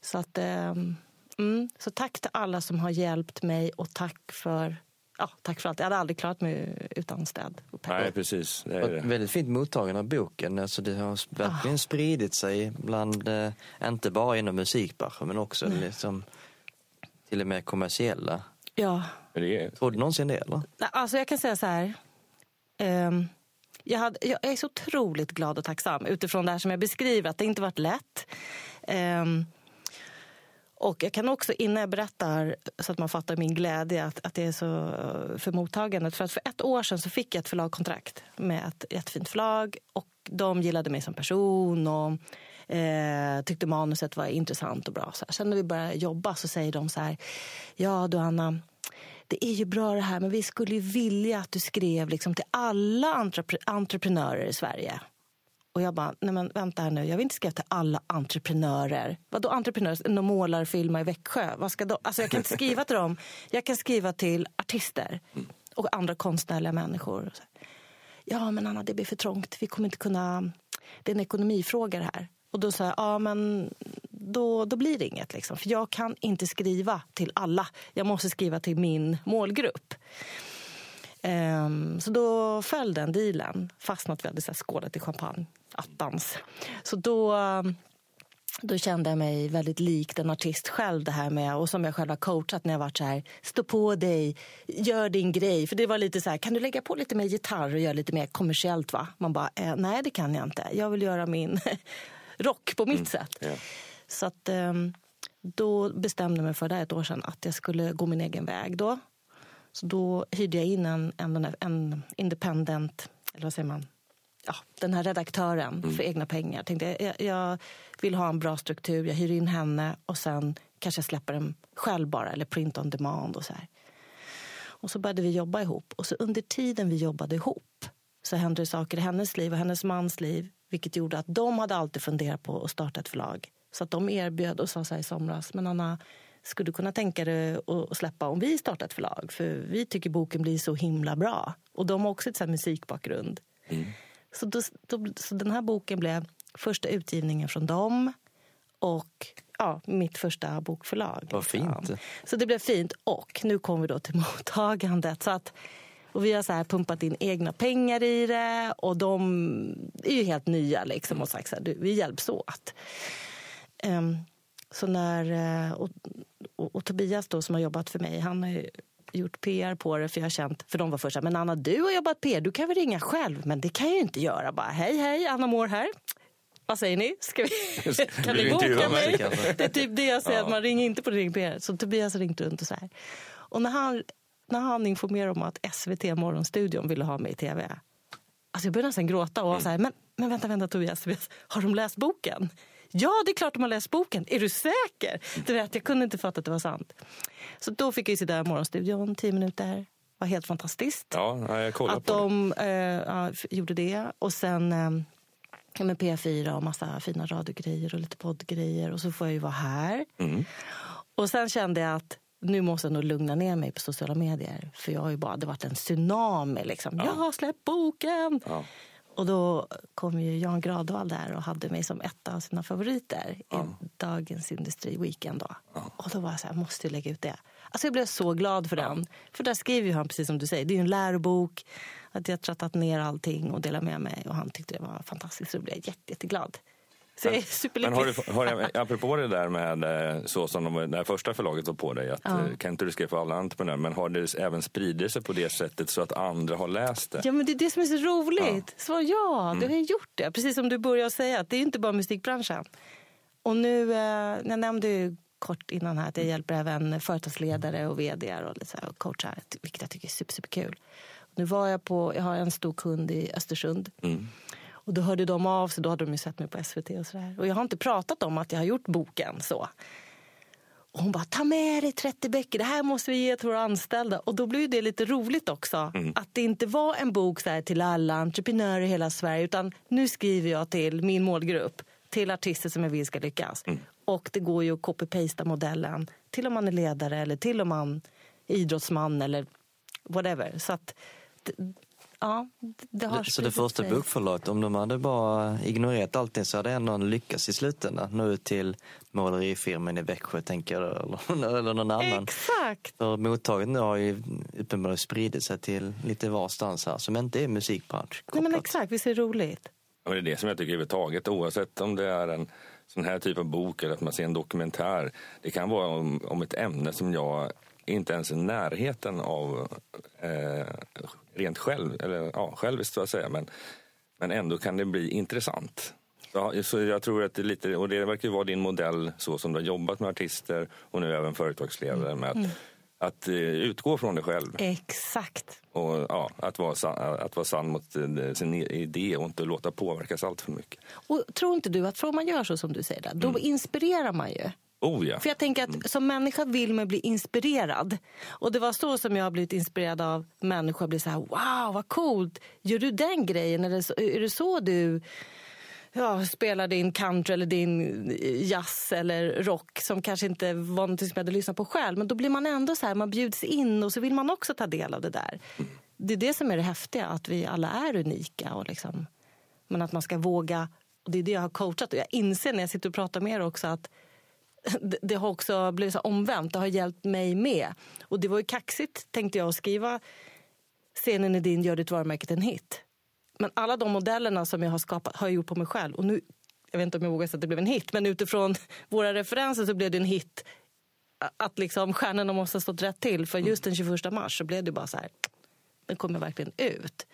Så att, um, mm, så tack till alla som har hjälpt mig och tack för ja, tack för allt. Jag hade aldrig klarat mig utan stöd. Nej, precis. Det är det. Väldigt fint mottagande av boken. Alltså det har verkligen ah. spridit sig bland, eh, inte bara inom musikbranschen men också liksom, till och med kommersiella. Ja. Tror du någonsin det? Eller? Alltså jag kan säga så här. Um, jag, hade, jag, är så otroligt glad och tacksam utifrån det här som jag beskriver, att det inte varit lätt. Um, och jag kan också, innan jag berättar, så att man fattar min glädje, att, att det är så eh, för mottagandet. För att för ett år sedan så fick jag ett förlagkontrakt med ett jättefint förlag. Och de gillade mig som person och eh, tyckte manuset var intressant och bra. Så här. Sen när vi började jobba så säger de så här, ja du Anna, det är ju bra det här men vi skulle ju vilja att du skrev liksom till alla entrep entreprenörer i Sverige. Och jag bara, nej men vänta här nu, jag vill inte skriva till alla entreprenörer. Vadå entreprenörer? Någon målarfilma i Växjö? Vad ska då? Alltså jag kan inte skriva till dem. Jag kan skriva till artister och andra konstnärliga människor. Ja men Anna, det blir för trångt. Vi kommer inte kunna... Det är en ekonomifråga det här. Och då sa jag, ja men då, då blir det inget. Liksom. För jag kan inte skriva till alla. Jag måste skriva till min målgrupp. Um, så då föll den dealen, fastän att vi hade så här, skålat i champagne attans. Så då, då kände jag mig väldigt lik en artist själv det här med, och som jag själv har coachat när jag varit så här, stå på dig, gör din grej. För det var lite så här, kan du lägga på lite mer gitarr och göra lite mer kommersiellt va? Man bara, eh, nej det kan jag inte. Jag vill göra min rock på mitt mm, sätt. Yeah. Så att um, då bestämde jag mig för det ett år sedan att jag skulle gå min egen väg då. Så då hyrde jag in en, en, en independent, eller vad säger man, ja, den här redaktören mm. för egna pengar. Tänkte, jag, jag vill ha en bra struktur, jag hyr in henne och sen kanske jag släpper den själv bara, eller print on demand och så här. Och så började vi jobba ihop. Och så under tiden vi jobbade ihop så hände det saker i hennes liv och hennes mans liv. Vilket gjorde att de hade alltid funderat på att starta ett förlag. Så att de erbjöd och sa så här i somras, men Anna, skulle du kunna tänka dig att släppa om vi startar ett förlag? För vi tycker boken blir så himla bra. Och de har också ett så musikbakgrund. Mm. Så, då, då, så den här boken blev första utgivningen från dem och ja, mitt första bokförlag. Vad fint. Så det blev fint. Och nu kommer vi då till mottagandet. Så att, och vi har så här pumpat in egna pengar i det och de är ju helt nya liksom och sagt så här, du, vi hjälps åt. Um, så när, eh, och, och, och, Tobias då som har jobbat för mig, han har gjort PR på det för jag har känt, för de var först men Anna du har jobbat PR, du kan väl ringa själv? Men det kan jag ju inte göra. Bara, hej hej, Anna Moore här. Vad säger ni? Ska vi, kan ni boka mig? Det är typ det jag säger, ja. att man ringer inte på Ring PR. Så Tobias ringt runt och så här. Och när han, när han informerade om att SVT Morgonstudion ville ha mig i tv. Alltså jag började nästan gråta och var så här, men, men vänta, vänta Tobias, har de läst boken? Ja, det är klart de har läst boken. Är du säker? Du vet, jag kunde inte fatta att det var sant. Så då fick jag sitta i morgonstudion tio minuter. var helt fantastiskt. Ja, jag kollade att på de eh, ja, gjorde det. Och sen eh, med P4 och massa fina radiogrejer och lite poddgrejer. Och så får jag ju vara här. Mm. Och sen kände jag att nu måste jag nog lugna ner mig på sociala medier. För jag har ju bara, det varit en tsunami liksom. Jag har släppt boken! Ja. Och då kom ju Jan Gradvall där och hade mig som ett av sina favoriter i Dagens Industri Weekend. Då. Och då var jag så här, jag måste ju lägga ut det. Alltså jag blev så glad för den. För där skriver ju han, precis som du säger, det är ju en lärobok. Att jag har trattat ner allting och delat med mig. Och han tyckte det var fantastiskt. Så då blev jag jätte, jätteglad. Så jag Men superlycklig. har du, har du, apropå det där med eh, så som de, det första förlaget var på dig, att Ja. ja. kan inte du skriva för alla entreprenörer, men har det även spridit sig på det sättet så att andra har läst det? Ja, men det är det som är så roligt. Svar ja, Mm. du har ju gjort det. Precis som du började säga, att det är inte bara musikbranschen. Och nu, eh, jag nämnde ju kort innan här att jag hjälper även företagsledare och vd och, lite så här, och coachar, vilket jag tycker är super, superkul. Nu var jag på, jag har en stor kund i Östersund. Mm. Och då hörde de av sig, då hade de ju sett mig på SVT och sådär. Och jag har inte pratat om att jag har gjort boken så. Och hon bara, ta med dig 30 böcker, det här måste vi ge till våra anställda. Och då blev det lite roligt också. Att det inte var en bok så här till alla entreprenörer i hela Sverige. Utan nu skriver jag till min målgrupp, till artister som jag vill ska lyckas. Och det går ju att copy-pasta modellen till om man är ledare eller till om man är idrottsman eller whatever. Så att, ja, det har Så det första sig. bokförlaget, om de hade bara ignorerat allting så hade ändå lyckats i slutändan. Nå ut till målerifirman i Växjö tänker jag, eller, eller någon annan. Exakt! För mottaget nu har ju uppenbarligen spridit sig till lite varstans här som inte är musikbransch. Nej, men exakt, visst är det roligt? Ja, men det är det som jag tycker överhuvudtaget, oavsett om det är en sån här typ av bok eller att man ser en dokumentär. Det kan vara om, om ett ämne som jag inte ens är i närheten av eh, rent själv, eller ja, själviskt så att säga. Men, men ändå kan det bli intressant. Ja, så jag tror att det lite, och det verkar ju vara din modell så som du har jobbat med artister och nu även företagsledare med att, att eh, utgå från dig själv. Exakt. Och ja, att, vara sann, att vara sann mot eh, sin idé och inte låta påverkas allt för mycket. Och tror inte du att om man gör så som du säger, där, då inspirerar man ju. Oh ja. För jag tänker att som människa vill man bli inspirerad. Och det var så som jag har blivit inspirerad av människor. Blir så här, wow vad coolt. Gör du den grejen? Eller så, är det så du ja, spelar din country eller din jazz eller rock som kanske inte var något som jag hade lyssnat på själv. Men då blir man ändå så här, man bjuds in och så vill man också ta del av det där. Det är det som är det häftiga, att vi alla är unika. Och liksom, men att man ska våga, och det är det jag har coachat. Och jag inser när jag sitter och pratar med er också att det- har också blivit så omvänt. Det har hjälpt mig med. Och det var ju kaxigt, tänkte jag, att skriva Scenen är din, gör ditt varumärke till en hit. Men alla de modellerna som jag har skapat har jag gjort på mig själv. Och nu, jag vet inte om jag vågar säga att det blev en hit, men utifrån våra referenser så blev det en hit. Att liksom stjärnorna måste ha stått rätt till. För just den 21 mars så blev det bara så här, den kommer verkligen ut.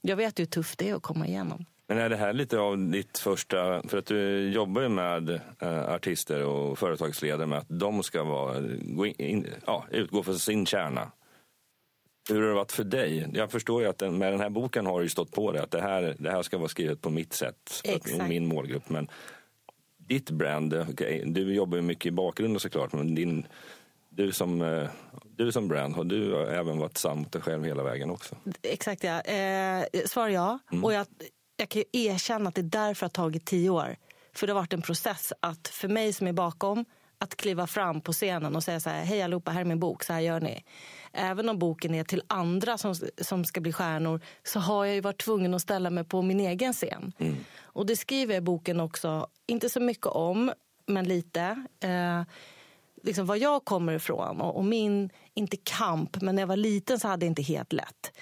Jag vet ju hur tufft det är att komma igenom. Men är det här lite av ditt första, för att du jobbar ju med eh, artister och företagsledare med att de ska vara, gå in, ja, utgå från sin kärna. Hur har det varit för dig? Jag förstår ju att den, med den här boken har du ju stått på det, att det här, det här ska vara skrivet på mitt sätt, Exakt. min målgrupp. Men ditt brand, okej, du jobbar ju mycket i bakgrunden såklart, men din, du, som, eh, du som brand, har du även varit mot dig själv hela vägen också? Exakt ja. Eh, svar ja. Och jag, jag kan ju erkänna att det är därför det har tagit tio år. För det har varit en process att för mig som är bakom att kliva fram på scenen och säga så här, hej allihopa, här är min bok, så här gör ni. Även om boken är till andra som, som ska bli stjärnor så har jag ju varit tvungen att ställa mig på min egen scen. Och det skriver jag i boken också, inte så mycket om, men lite. Eh, liksom var jag kommer ifrån och, och min, inte kamp, men när jag var liten så hade jag inte helt lätt.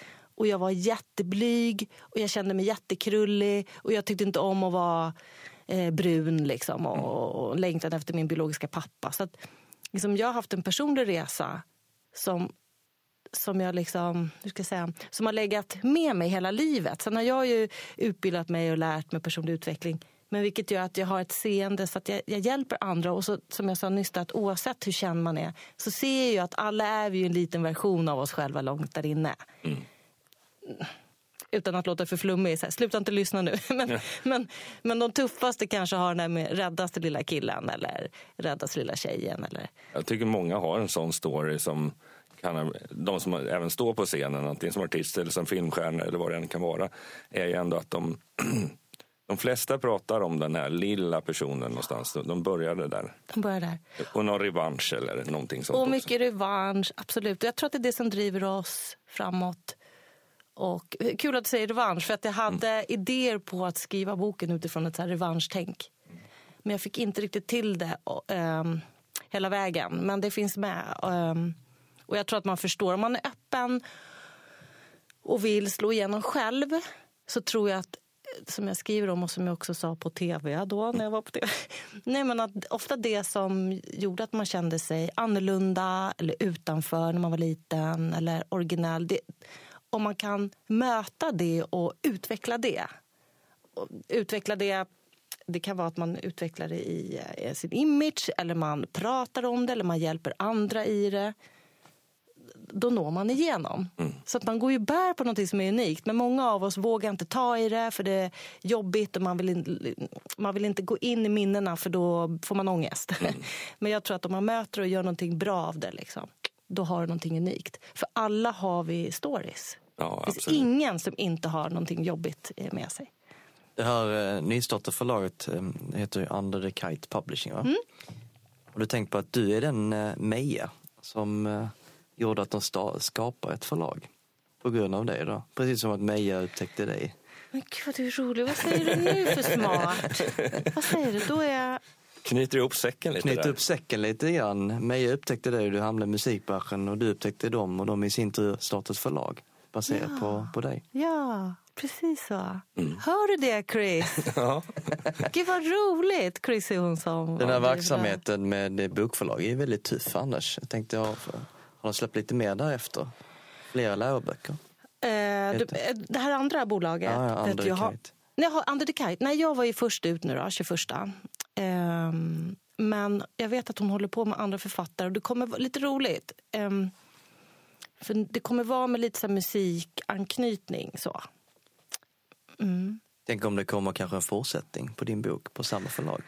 Och jag var jätteblyg och jag kände mig jättekrullig och jag tyckte inte om att vara eh, brun liksom och, och längtade efter min biologiska pappa. Så att, liksom, jag har haft en personlig resa som som jag liksom, hur ska jag säga, som har legat med mig hela livet. Sen har jag ju utbildat mig och lärt mig personlig utveckling. Men vilket gör att jag har ett seende så att jag, jag hjälper andra. Och så, som jag sa nyss, att oavsett hur känd man är så ser jag att alla är vi en liten version av oss själva långt där inne. Mm. Utan att låta för flummig, så här, sluta inte lyssna nu. Men, men, men de tuffaste kanske har den där med räddaste lilla killen eller räddaste lilla tjejen. Eller, Jag tycker många har en sån story som kan, de som även står på scenen, antingen som artist eller som filmstjärnor eller vad det än kan vara, är ju ändå att de De flesta pratar om den här lilla personen någonstans. De började där. De börjar där. Och någon revansch eller någonting sånt. Och också. mycket revansch, absolut. Jag tror att det är det som driver oss framåt. Och eh, kul att du säger revansch, för att jag hade Mm. idéer på att skriva boken utifrån ett så här revanschtänk. Men jag fick inte riktigt till det och, ehm, hela vägen. Men det finns med. Um, och jag tror att man förstår. Om man är öppen och vill slå igenom själv så tror jag att eh, som jag skriver om och som jag också sa på tv då när jag var på tv. Nej, men att ofta det som gjorde att man kände sig annorlunda eller utanför när man var liten eller originell. Det, om man kan möta det och utveckla det. Och utveckla det det kan vara att man utvecklar det i eh, sin image eller man pratar om det eller man hjälper andra i det då når man igenom. Så att man går ju bär på något som är unikt. Men många av oss vågar inte ta i det för det är jobbigt och man vill, in, man vill inte gå in i minnena för då får man ångest. Men jag tror att om man möter och gör någonting bra av det, liksom, då har du någonting unikt. För alla har vi stories. Ja, det finns absolut. ingen som inte har någonting jobbigt eh, med sig. Det här eh, nystartade förlaget eh, heter ju Under the Kite Publishing va? Har du tänkt på att du är den eh, Meja som eh, gjorde att de skapade ett förlag? På grund av det då? Precis som att Meja upptäckte dig. Men gud vad du är rolig. Vad säger du nu för smart? Vad säger du? Då är jag... Knyter ihop säcken lite Knyta där. upp säcken lite grann. Meja upptäckte dig du hamnade i musikbranschen och du upptäckte dem och de i sin tur startade ett förlag baserat på, på dig. Ja, precis så. Hör du det Chris? Ja. Gud vad roligt! Chris är hon som... Den här verksamheten med bokförlag är väldigt tuff annars. Jag tänkte, ja, för- har de släppt lite mer därefter? Flera läroböcker? Eh, eh, det här andra bolaget. Ja, ja, Under jag the Kite. Nej, jag Under the Kite. Nej, jag var ju först ut nu då, 21. Ehm, men jag vet att hon håller på med andra författare och det kommer vara lite roligt. Ehm, för det kommer vara med lite så musikanknytning. Så. Mm. Tänk om det kommer kanske en fortsättning på din bok på samma förlag.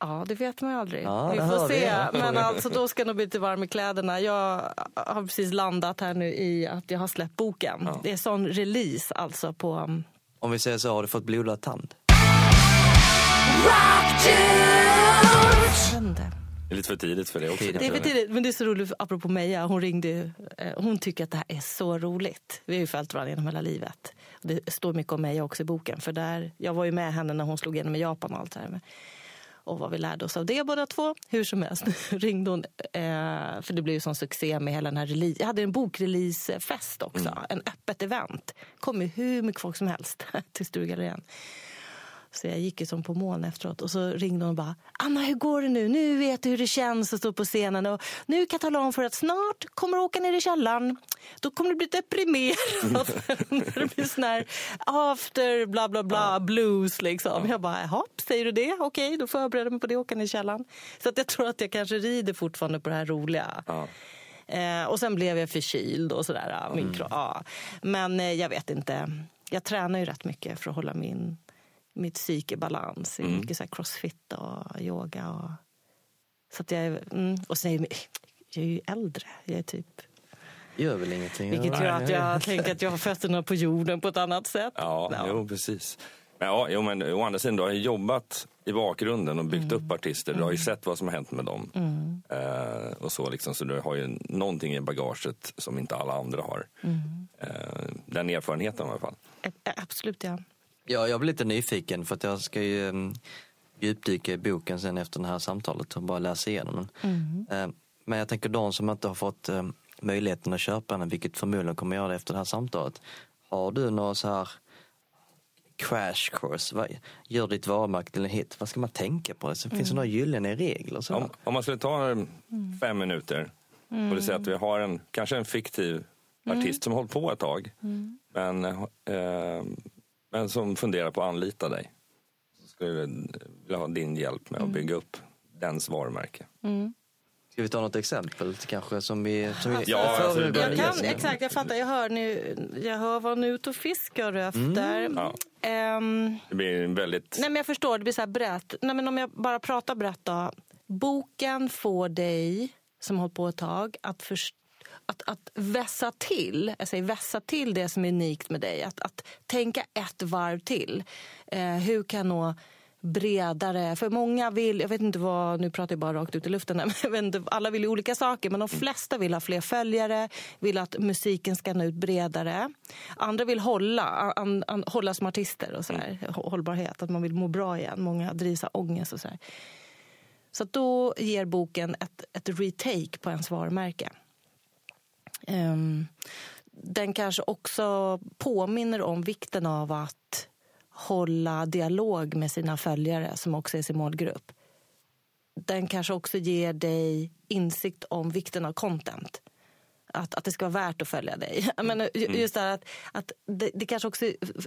Ja, det vet man ju aldrig. Ja, vi det får se. ja. Men alltså, då ska jag nog bli lite varm i kläderna. Jag har precis landat här nu i att jag har släppt boken. Det är sån release alltså på... um, Om vi säger så, har du fått blodad tand? Det är lite för tidigt för det också. Tidigt. Det är för tidigt, men det är så roligt, apropå Meja, hon ringde eh, hon tycker att det här är så roligt. Vi har ju följt varandra genom hela livet. Det står mycket om Meja också i boken, för där, jag var ju med henne när hon slog igenom i Japan och allt det här. Och vad vi lärde oss av det båda två. Hur som helst ringde hon, eh, för det blev ju sån succé med hela den här release. Jag hade en bokreleasefest också, en öppet event. kom ju hur mycket folk som helst till Sturegallerian. Så jag gick ju som på moln efteråt och så ringde hon och bara Anna hur går det nu? Nu vet du hur det känns att stå på scenen och nu kan jag tala om för att snart kommer du åka ner i källaren. Då kommer du bli deprimerad. När det blir sån här after bla bla bla blues liksom. Jag bara jaha, säger du det? Okej, då förbereder jag mig på det och åka ner i källaren. Så att jag tror att jag kanske rider fortfarande på det här roliga. Ja. Eh, och sen blev jag förkyld och sådär. ja, Min kro- ja. Men eh, jag vet inte. Jag tränar ju rätt mycket för att hålla min, mitt psyke i balans. Är Mycket så crossfit och yoga. Och, så att jag, mm, och sen är jag, jag är ju äldre. Jag är typ, Gör väl ingenting? vilket gör att jag tänker att jag har fötterna på jorden på ett annat sätt. Ja, Jo, precis. Men, ja, jo, men å andra sidan, du har ju jobbat i bakgrunden och byggt upp artister. Du har ju sett vad som har hänt med dem. Eh, och så, liksom, så du har ju någonting i bagaget som inte alla andra har. Eh, den erfarenheten i alla fall. Absolut, ja. Ja, jag blir lite nyfiken för att jag ska ju um, djupdyka i boken sen efter det här samtalet och bara läsa igenom den. Eh, men jag tänker de som inte har fått eh, möjligheten att köpa den, vilket förmodligen kommer göra det efter det här samtalet. Har du några så här crash course? Vad, gör ditt varumärke till en hit. Vad ska man tänka på? Så Finns det några gyllene regler? Så? Om, om man skulle ta eh, fem minuter och det säger att vi har en, kanske en fiktiv artist som har hållit på ett tag men, eh, men som funderar på att anlita dig. Så skulle jag vilja ha din hjälp med att bygga upp dens varumärke. Ska vi ta något exempel kanske som vi... Som vi Ja, alltså, Jag kan, exakt, jag fattar. Jag hör, nu, jag hör vad nu ute och fiskar efter. Ja. Ehm, Det blir en väldigt... Nej, men jag förstår, det blir så här brett. Nej, men om jag bara pratar brett då. Boken får dig, som har hållit på ett tag, att först- att, att vässa till, jag säger vässa till det som är unikt med dig. Att, att tänka ett varv till. Eh, hur kan jag nå bredare. För många vill, jag vet inte vad, nu pratar jag bara rakt ut i luften här, men inte, alla vill ju olika saker. Men de flesta vill ha fler följare, vill att musiken ska nå ut bredare. Andra vill hålla, an, an, hålla som artister och så här. Hållbarhet, att man vill må bra igen. Många drivs av ångest och så här. Så då ger boken ett, ett retake på ens varumärke. Um, den kanske också påminner om vikten av att hålla dialog med sina följare som också är sin målgrupp. Den kanske också ger dig insikt om vikten av content. Att, att det ska vara värt att följa dig. Men mm. just det att, att det, det, kanske också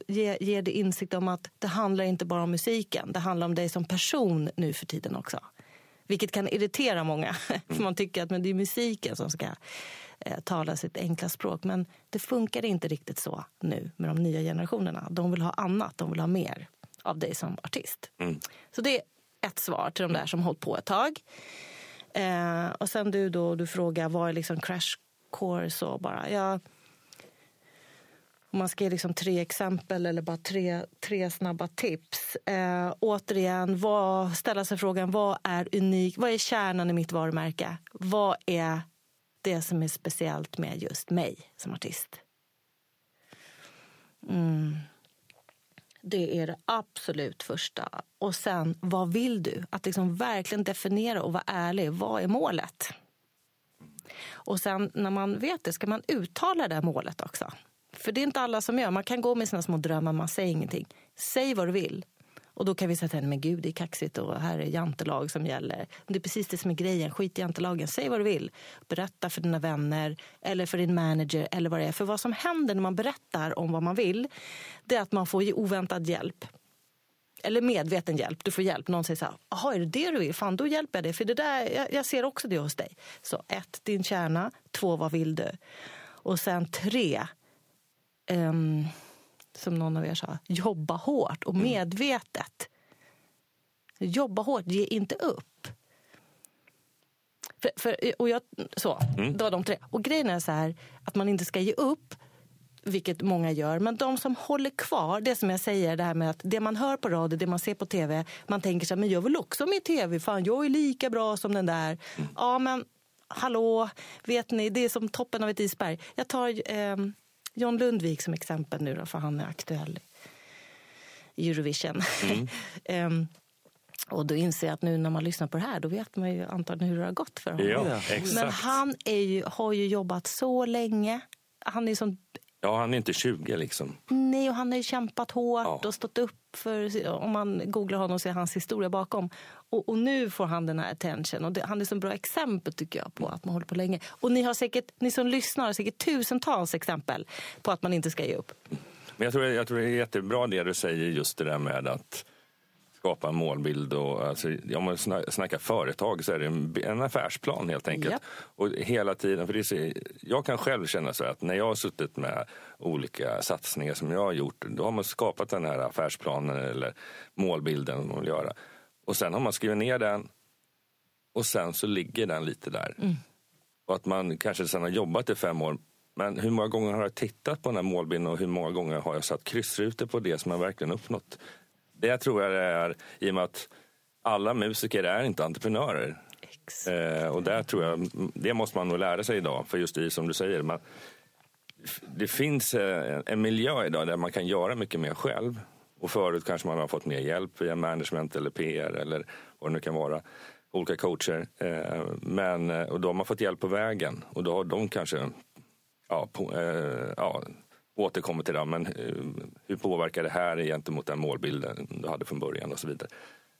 ger, ger dig insikt om att det handlar inte bara om musiken. Det handlar om dig som person nu för tiden också. Vilket kan irritera många. För man tycker att men det är musiken som ska eh, tala sitt enkla språk. Men det funkar inte riktigt så nu med de nya generationerna. De vill ha annat, de vill ha mer av dig som artist. Mm. Så det är ett svar till de där som hållit på ett tag. Eh, och sen du då, du frågar vad är liksom crash course och bara, ja, om man ska ge liksom tre exempel eller bara tre, tre snabba tips. Eh, återigen, vad, ställa sig frågan vad är unikt? Vad är kärnan i mitt varumärke? Vad är det som är speciellt med just mig som artist? Mm. Det är det absolut första. Och sen, vad vill du? Att liksom verkligen definiera och vara ärlig. Vad är målet? Och sen när man vet det ska man uttala det målet också. För det är inte alla som gör. Man kan gå med sina små drömmar, man säger ingenting. Säg vad du vill. Och då kan vi säga till men gud det är kaxigt och här är jantelag som gäller. Det är precis det som är grejen, skit i jantelagen. Säg vad du vill. Berätta för dina vänner eller för din manager eller vad det är. För vad som händer när man berättar om vad man vill, det är att man får oväntad hjälp. Eller medveten hjälp. Du får hjälp. Någon säger så här, jaha är det det du vill? Fan då hjälper jag dig. För det där, jag, jag ser också det hos dig. Så ett, din kärna. Två, vad vill du? Och sen tre, um, som någon av er sa, jobba hårt och mm. medvetet. Jobba hårt, ge inte upp. För, för, och jag, så, mm. Det var de tre. Och grejen är så här, att man inte ska ge upp, vilket många gör. Men de som håller kvar, det som jag säger, det här med att det man hör på radio, det man ser på tv, man tänker så här, men jag vill också med tv, fan jag är lika bra som den där. Mm. Ja men hallå, vet ni, det är som toppen av ett isberg. Jag tar eh, John Lundvik som exempel nu då, för han är aktuell i Eurovision. Mm. um, och då inser jag att nu när man lyssnar på det här, då vet man ju antagligen hur det har gått för honom. Ja, Men han är ju, har ju jobbat så länge. Han är sån Ja, han är inte 20 liksom. Nej, och han har ju kämpat hårt ja. och stått upp för, om man googlar honom ser hans historia bakom. Och, och, nu får han den här attention. Och det, han är så bra exempel tycker jag på att man håller på länge. Och ni har säkert, ni som lyssnar har säkert tusentals exempel på att man inte ska ge upp. Men jag tror, jag tror det är jättebra det du säger just det där med att skapa en målbild. Och, alltså, om man snackar företag så är det en, en affärsplan helt enkelt. Yep. Och hela tiden, för det är, jag kan själv känna så att när jag har suttit med olika satsningar som jag har gjort, då har man skapat den här affärsplanen eller målbilden man vill göra. Och sen har man skrivit ner den och sen så ligger den lite där. Mm. Och att man kanske sen har jobbat i fem år men hur många gånger har jag tittat på den här målbilden och hur många gånger har jag satt kryssrutor på det som jag verkligen uppnått? Det tror jag det är i och med att alla musiker är inte entreprenörer. Eh, och där tror jag, det måste man nog lära sig idag. För just det som du säger, man, det finns eh, en miljö idag där man kan göra mycket mer själv. Och förut kanske man har fått mer hjälp via management eller PR eller vad det nu kan vara. Olika coacher. Eh, men, eh, och då har man fått hjälp på vägen och då har de kanske ja, på, ja, återkommer till det, men eh, hur påverkar det här gentemot den målbilden du hade från början och så vidare.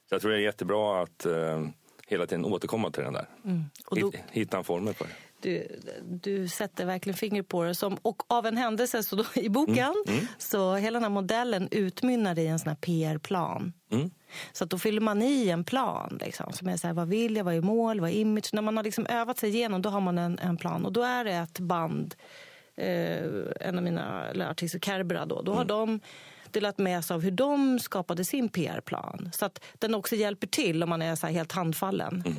Så jag tror det är jättebra att uh, hela tiden återkomma till den där. Mm. Då, Hitta en formel för det. Du, du sätter verkligen finger på det. Som, och av en händelse så då, i boken mm. Mm. så hela den här modellen utmynnar i en sån här PR-plan. Mm. Så att då fyller man i en plan. Liksom, som är så här, vad vill jag, vad är mål, vad är image? När man har liksom övat sig igenom då har man en, en plan. Och då är det ett band eh, en av mina artister, Kerbera, då, då har mm. de delat med sig av hur de skapade sin PR-plan. Så att den också hjälper till om man är så helt handfallen. Mm.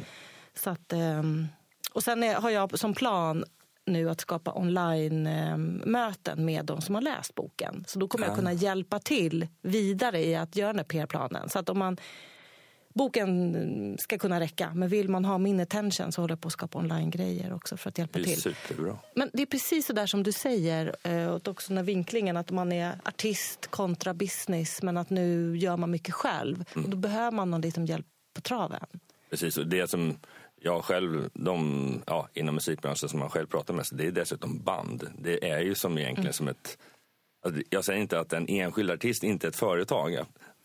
Så att, eh, och sen är, har jag som plan nu att skapa online-möten med de som har läst boken. Så då kommer jag kunna hjälpa till vidare i att göra den här PR-planen. Så att om man boken ska kunna räcka. Men vill man ha min attention så håller jag på att skapa online-grejer också för att hjälpa Det är till. superbra. Men det är precis så där som du säger, eh, och också den här vinklingen att man är artist kontra business men att nu gör man mycket själv. Och då behöver man någon liten hjälp på traven. Precis, och det som jag själv, de ja, inom musikbranschen som man själv pratar med, det är dessutom band. Det är ju som egentligen som ett... Alltså, jag säger inte att en enskild artist inte är ett företag.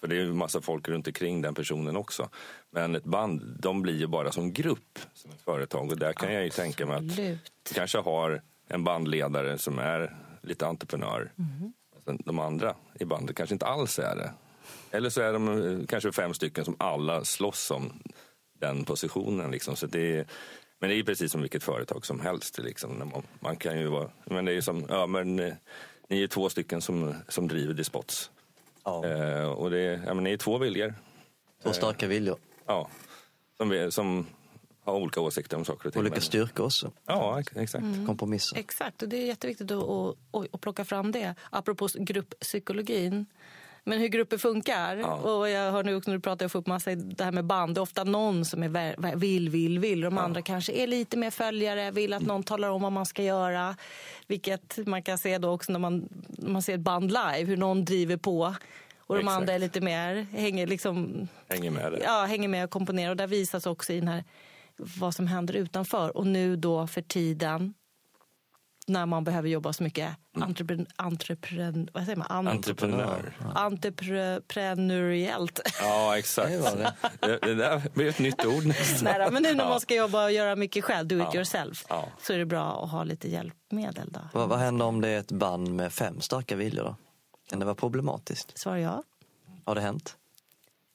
För det är ju massa folk runt omkring den personen också. Men ett band, de blir ju bara som grupp, som ett företag. Och där kan jag ju tänka mig att Absolut. kanske har en bandledare som är lite entreprenör. Sen De andra i bandet kanske inte alls är det. Eller så är de eh, kanske fem stycken som alla slåss om den positionen. Liksom. Så det är, men det är precis som vilket företag som helst. Liksom. Man, kan ju vara, men det är ju som, ja men eh, ni är två stycken som, som driver Dispots. Ja, Eh, och det är, ja, men ni är två viljor. två starka viljor. Ja, som, vi- som har olika åsikter om saker och ting. Olika styrkor också. Ja, exakt. Kompromisser. Exakt, och det är jätteviktigt att, att, att, att plocka fram det. Apropå grupppsykologin. Men hur grupper funkar. Ja. Och jag hör nu också när du pratar, jag får upp massa det här med band. Det är ofta någon som är vill, vill, vill. De andra kanske är lite mer följare, vill att någon talar om vad man ska göra. Vilket man kan se då också när man, när man ser ett band live, hur någon driver på. Och de andra är lite mer, hänger liksom Hänger med det. ja, hänger med och komponerar. Och där visas också i den här vad som händer utanför. Och nu då för tiden när man behöver jobba så mycket entrepren, entrepren, vad säger man? An- Entreprenör. Entreprenöriellt. Ja, exakt. Det var det. Det, det där blir ett nytt ord nästan. Nej, men nu när Ja. man ska jobba och göra mycket själv, do it Ja. yourself, Ja. så är det bra att ha lite hjälpmedel. Då. Vad, vad händer om det är ett band med fem starka viljor då? Kan det vara problematiskt? Svarar jag? Har det hänt?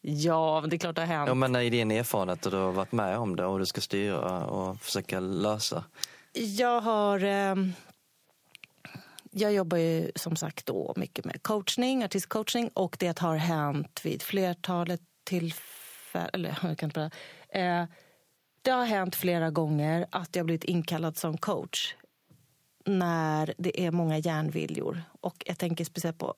Ja, men det är klart det har hänt. Ja, men i din erfarenhet och du har varit med om det och du ska styra och försöka lösa. Jag har... Eh, jag jobbar ju som sagt då mycket med coachning, artistcoachning och det har hänt vid flertalet tillfällen... Eller jag kan inte prata. eh, Det har hänt flera gånger att jag blivit inkallad som coach när det är många järnviljor. Och jag tänker speciellt på,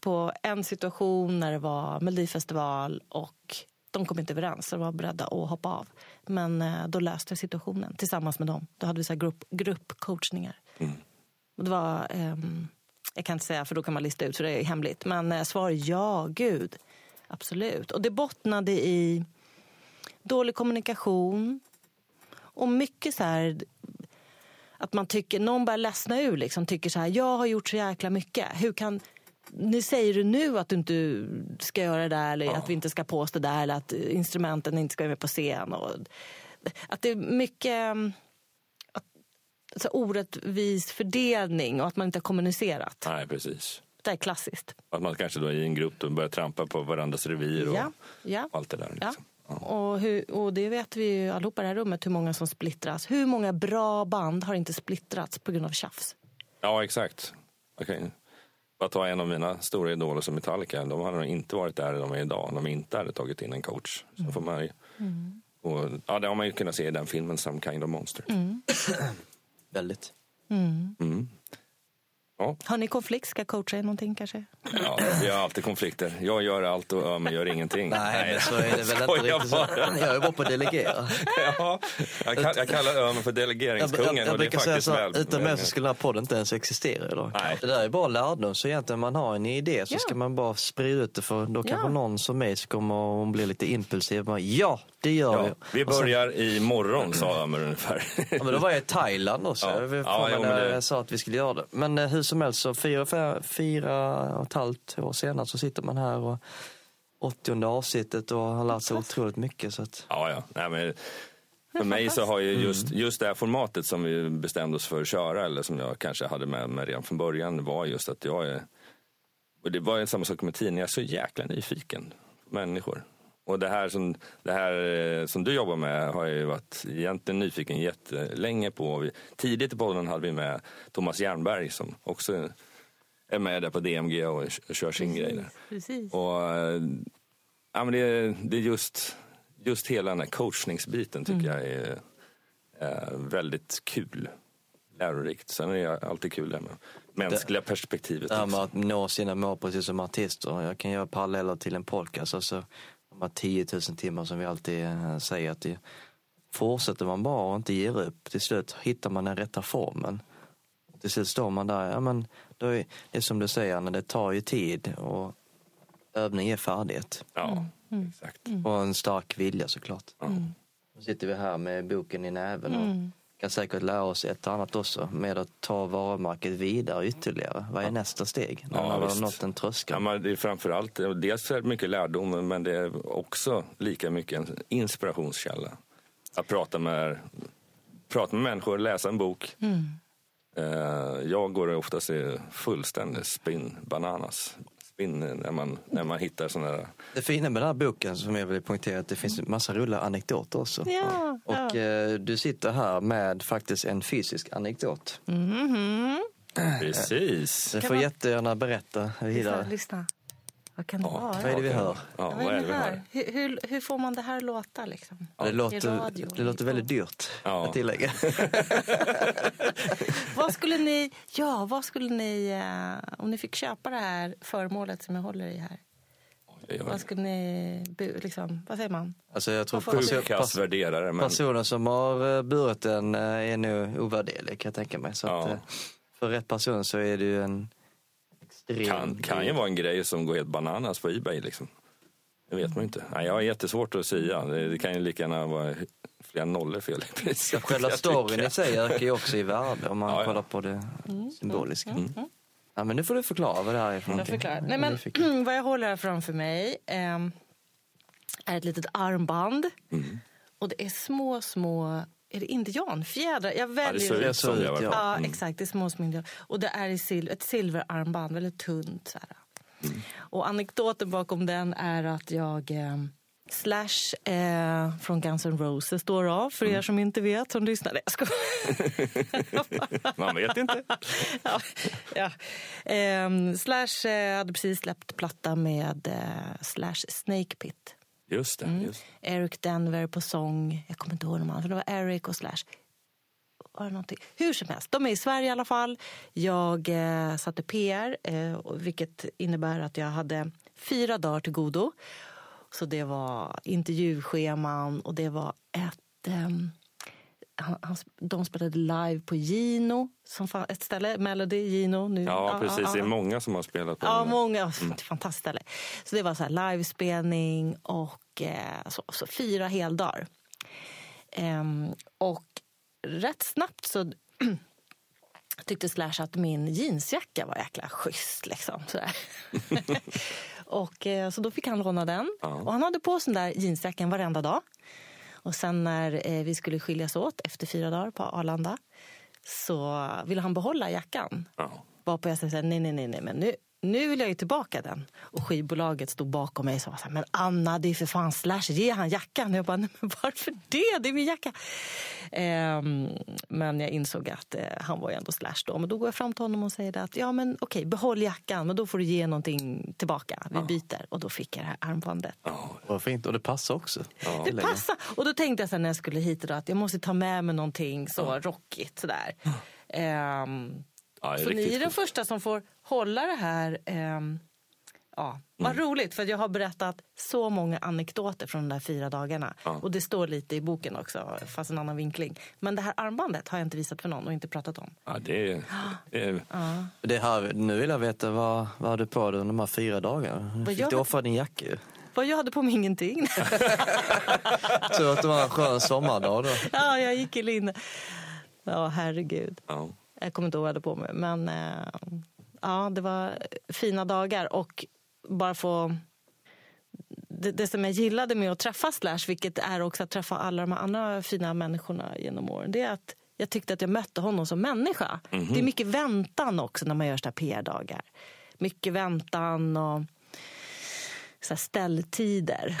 på en situation när det var Melodifestival och de kom inte överens, de var beredda att hoppa av. Men eh, då löste jag situationen tillsammans med dem. Då hade vi så här grupp, gruppcoachningar. Och det var, ehm, jag kan inte säga för då kan man lista ut för det är hemligt. Men eh, svar ja, gud. Absolut. Och det bottnade i dålig kommunikation och mycket så här att man tycker, någon börjar ledsna ur liksom, tycker så här, jag har gjort så jäkla mycket. Hur kan, ni säger du nu att du inte ska göra det där eller att vi inte ska på oss det där eller att instrumenten inte ska vara med på scen. Och, att det är mycket att, alltså, orättvis fördelning och att man inte har kommunicerat. Nej, precis. Det är klassiskt. Att man kanske då i en grupp då börjar trampa på varandras revir och Ja, ja. allt det där. Ja. Liksom. Och, hur, och det vet vi ju allihopa i det här rummet hur många som splittras. Hur många bra band har inte splittrats på grund av tjafs? Ja, exakt. Kan bara ta en av mina stora idoler som Metallica. De hade nog inte varit där de är idag om de inte hade tagit in en coach. Så får man ju, och, ja, det har man ju kunnat se i den filmen Some kind of monster. Väldigt. Mm. Ja, Har ni konflikt? Ska coacha er någonting kanske? Ja, vi har alltid konflikter. Jag gör allt och Ömer gör ingenting. Nej, men så är det väl inte riktigt. Så. bara. Jag är bra på att delegera. Ja, jag, kall, jag kallar Ömer för Jag, delegeringskungen jag, jag och det är brukar säga så, väl. utan mig så skulle den här podden inte ens existera idag. Nej. Det där är bara lärdom, så egentligen man har en idé så Ja. ska man bara sprida ut det för då kanske Ja. någon som mig så kommer hon bli lite impulsiv. Bara, ja, det gör Ja, vi. vi Och sen- börjar i morgon sa Ömer ungefär. Ja, men då var jag i Thailand också. Ja. Jag Ja, jo, det- jag sa att vi skulle göra det. Men eh, hur som helst, så fyra, fyra, fyra och ett halvt år senare så sitter man här och 80 avsnittet och har lärt sig otroligt mycket. Så att, Ja, ja. Nej, men för mig så har ju just, just det här formatet som vi bestämde oss för att köra, eller som jag kanske hade med mig redan från början, var just att jag är... Och det var ju samma sak med är så jäkla nyfiken på människor. Och det här, som, det här eh, som du jobbar med har jag ju varit egentligen nyfiken jättelänge på. Tidigt i podden hade vi med Thomas Jernberg som också är med där på DMG och kör sin grej där. Precis. Och, eh, ja, men det, är- det är just, just hela den här coachningsbiten tycker jag är eh, väldigt kul. lärorikt. Sen är det alltid kul det med mänskliga perspektivet. Det här med att nå sina mål precis som artister. Jag kan göra paralleller till en podcast. Alltså, de här 10 000 timmar som vi alltid eh, säger. att det, Fortsätter man bara och inte ger upp, till slut hittar man den rätta formen. Till slut står man där, ja men då är, det är som du säger, när det tar ju tid och övning är färdighet. Ja, exakt. Och en stark vilja såklart. Mm. Nu sitter vi här med boken i näven och kan säkert lära oss ett och annat också med att ta varumärket vidare ytterligare. Vad är nästa steg? När Ja, man har nått en tröskel. Ja, men det är framförallt, dels är det mycket lärdom men det är också lika mycket en inspirationskälla. Att prata med, prata med människor, läsa en bok. Eh, jag går oftast i fullständig spin bananas. Spin när man, när man hittar sådana där Det fina med den här boken som jag vill poängtera är att det finns en massa roliga anekdoter också. Ja, Och eh, du sitter här med faktiskt en fysisk anekdot. Precis. Du Kan får man- jättegärna berätta vidare. lyssna. Vad kan det Ja, vara? Vad är det vi hör? Ja, Vad är det vi hör? Hur, hur, hur får man det här låta liksom? Det I låter, radio, det låter väldigt dyrt Ja. att tillägga. Vad skulle ni, ja, vad skulle ni, eh, om ni fick köpa det här föremålet som jag håller i här. Oj. Vad skulle ni, liksom, vad säger man? Alltså jag tror Vad får perso- Sjuk kass pers- värderare. Men, personen som har eh, burit den eh, är nog ovärderlig kan jag tänka mig. Så att, Ja. eh, för rätt person så är det ju en extrem... kan, kan ju vara en grej som går helt bananas på Ebay. Liksom. Det vet man inte. Nej, jag har jättesvårt att säga. Det, kan ju lika gärna vara flera nollor fel i. Själva jag storyn i sig ökar ju också i värde om man Ja, ja. kollar på det Mm. symboliska. Ja, men nu får du förklara vad det här är för någonting. Jag Nej, men, nyfiken. vad jag håller här framför mig ehm, är ett litet armband. Mm. Och det är små, små är det indianfjädrar? Jag Ja, det väljer... ser Det ut som ser ut, alla ja. Mm. exakt. Det är små, små indian. Och det är sil- ett silverarmband, väldigt tunt. Så här. Mm. Och anekdoten bakom den är att jag... Eh, Slash eh, från Guns N' Roses står av, för Mm. er som inte vet som lyssnar. Nej, jag skojar. Man vet inte. ja, ja. Ehm, Slash eh, hade precis släppt platta med eh, Slash Snake Pit. Just det. Mm. Just. Eric Denver på sång. Jag kommer inte ihåg de för det var Eric och Slash. Var det någonting? Hur som helst, de är i Sverige i alla fall. Jag eh, satte PR, eh, vilket innebär att jag hade fyra dagar till godo. Så det var intervjuscheman och det var ett... ehm, han, han, de spelade live på Gino, som fan, ett ställe, Melody, Gino. Nu. Ja, precis. Det är många som har spelat på Ja, den. många. Mm. Fantastiskt ställe. Så det var så här livespelning och eh, så, så fyra heldagar. Ehm, och rätt snabbt så tyckte Slash att min jeansjacka var jäkla schysst. Liksom, sådär. och, eh, så då fick han låna den. Och han hade på sig den där jeansjackan varenda dag. Och sen när eh, vi skulle skiljas åt efter fyra dagar på Arlanda så ville han behålla jackan. Ja. Varpå jag sa nej, nej, nej, nej, men nu, nu vill jag ju tillbaka den. Och skivbolaget stod bakom mig och sa så här, men Anna, det är för fan Slash, ge han jackan. Jag bara, nej, men varför det? Det är min jacka. Ehm, men jag insåg att eh, han var ju ändå Slash då. Men då går jag fram till honom och säger att, ja men okej, behåll jackan, men då får du ge någonting tillbaka. Vi byter. Och då fick jag det här armbandet. Vad fint, och det passar också. Det passar. Och då tänkte jag sen när jag skulle hit idag att jag måste ta med mig någonting så rockigt sådär. Ehm, Ja, så ni är den första som får hålla det här. ehm, ja, vad Mm. roligt, för jag har berättat så många anekdoter från de där fyra dagarna. Och det står lite i boken också, fast en annan vinkling. Men det här armbandet har jag inte visat för någon och inte pratat om. Ja, det är, det är, Det här, nu vill jag veta vad, vad hade du på dig under de här fyra dagarna? Vad Fick jag du hade- offra din jacka. Vad jag hade på mig ingenting. Så att det var en skön sommardag då. ja, jag gick i linne. Ja, herregud. ja. Jag kommer inte ihåg vad jag hade på mig. Men eh, ja, det var fina dagar. Och bara få... Det, det som jag gillade med att träffa Slash, vilket är också att träffa alla de andra fina människorna genom åren, det är att jag tyckte att jag mötte honom som människa. Det är mycket väntan också när man gör sådana PR-dagar. Mycket väntan och så ställtider.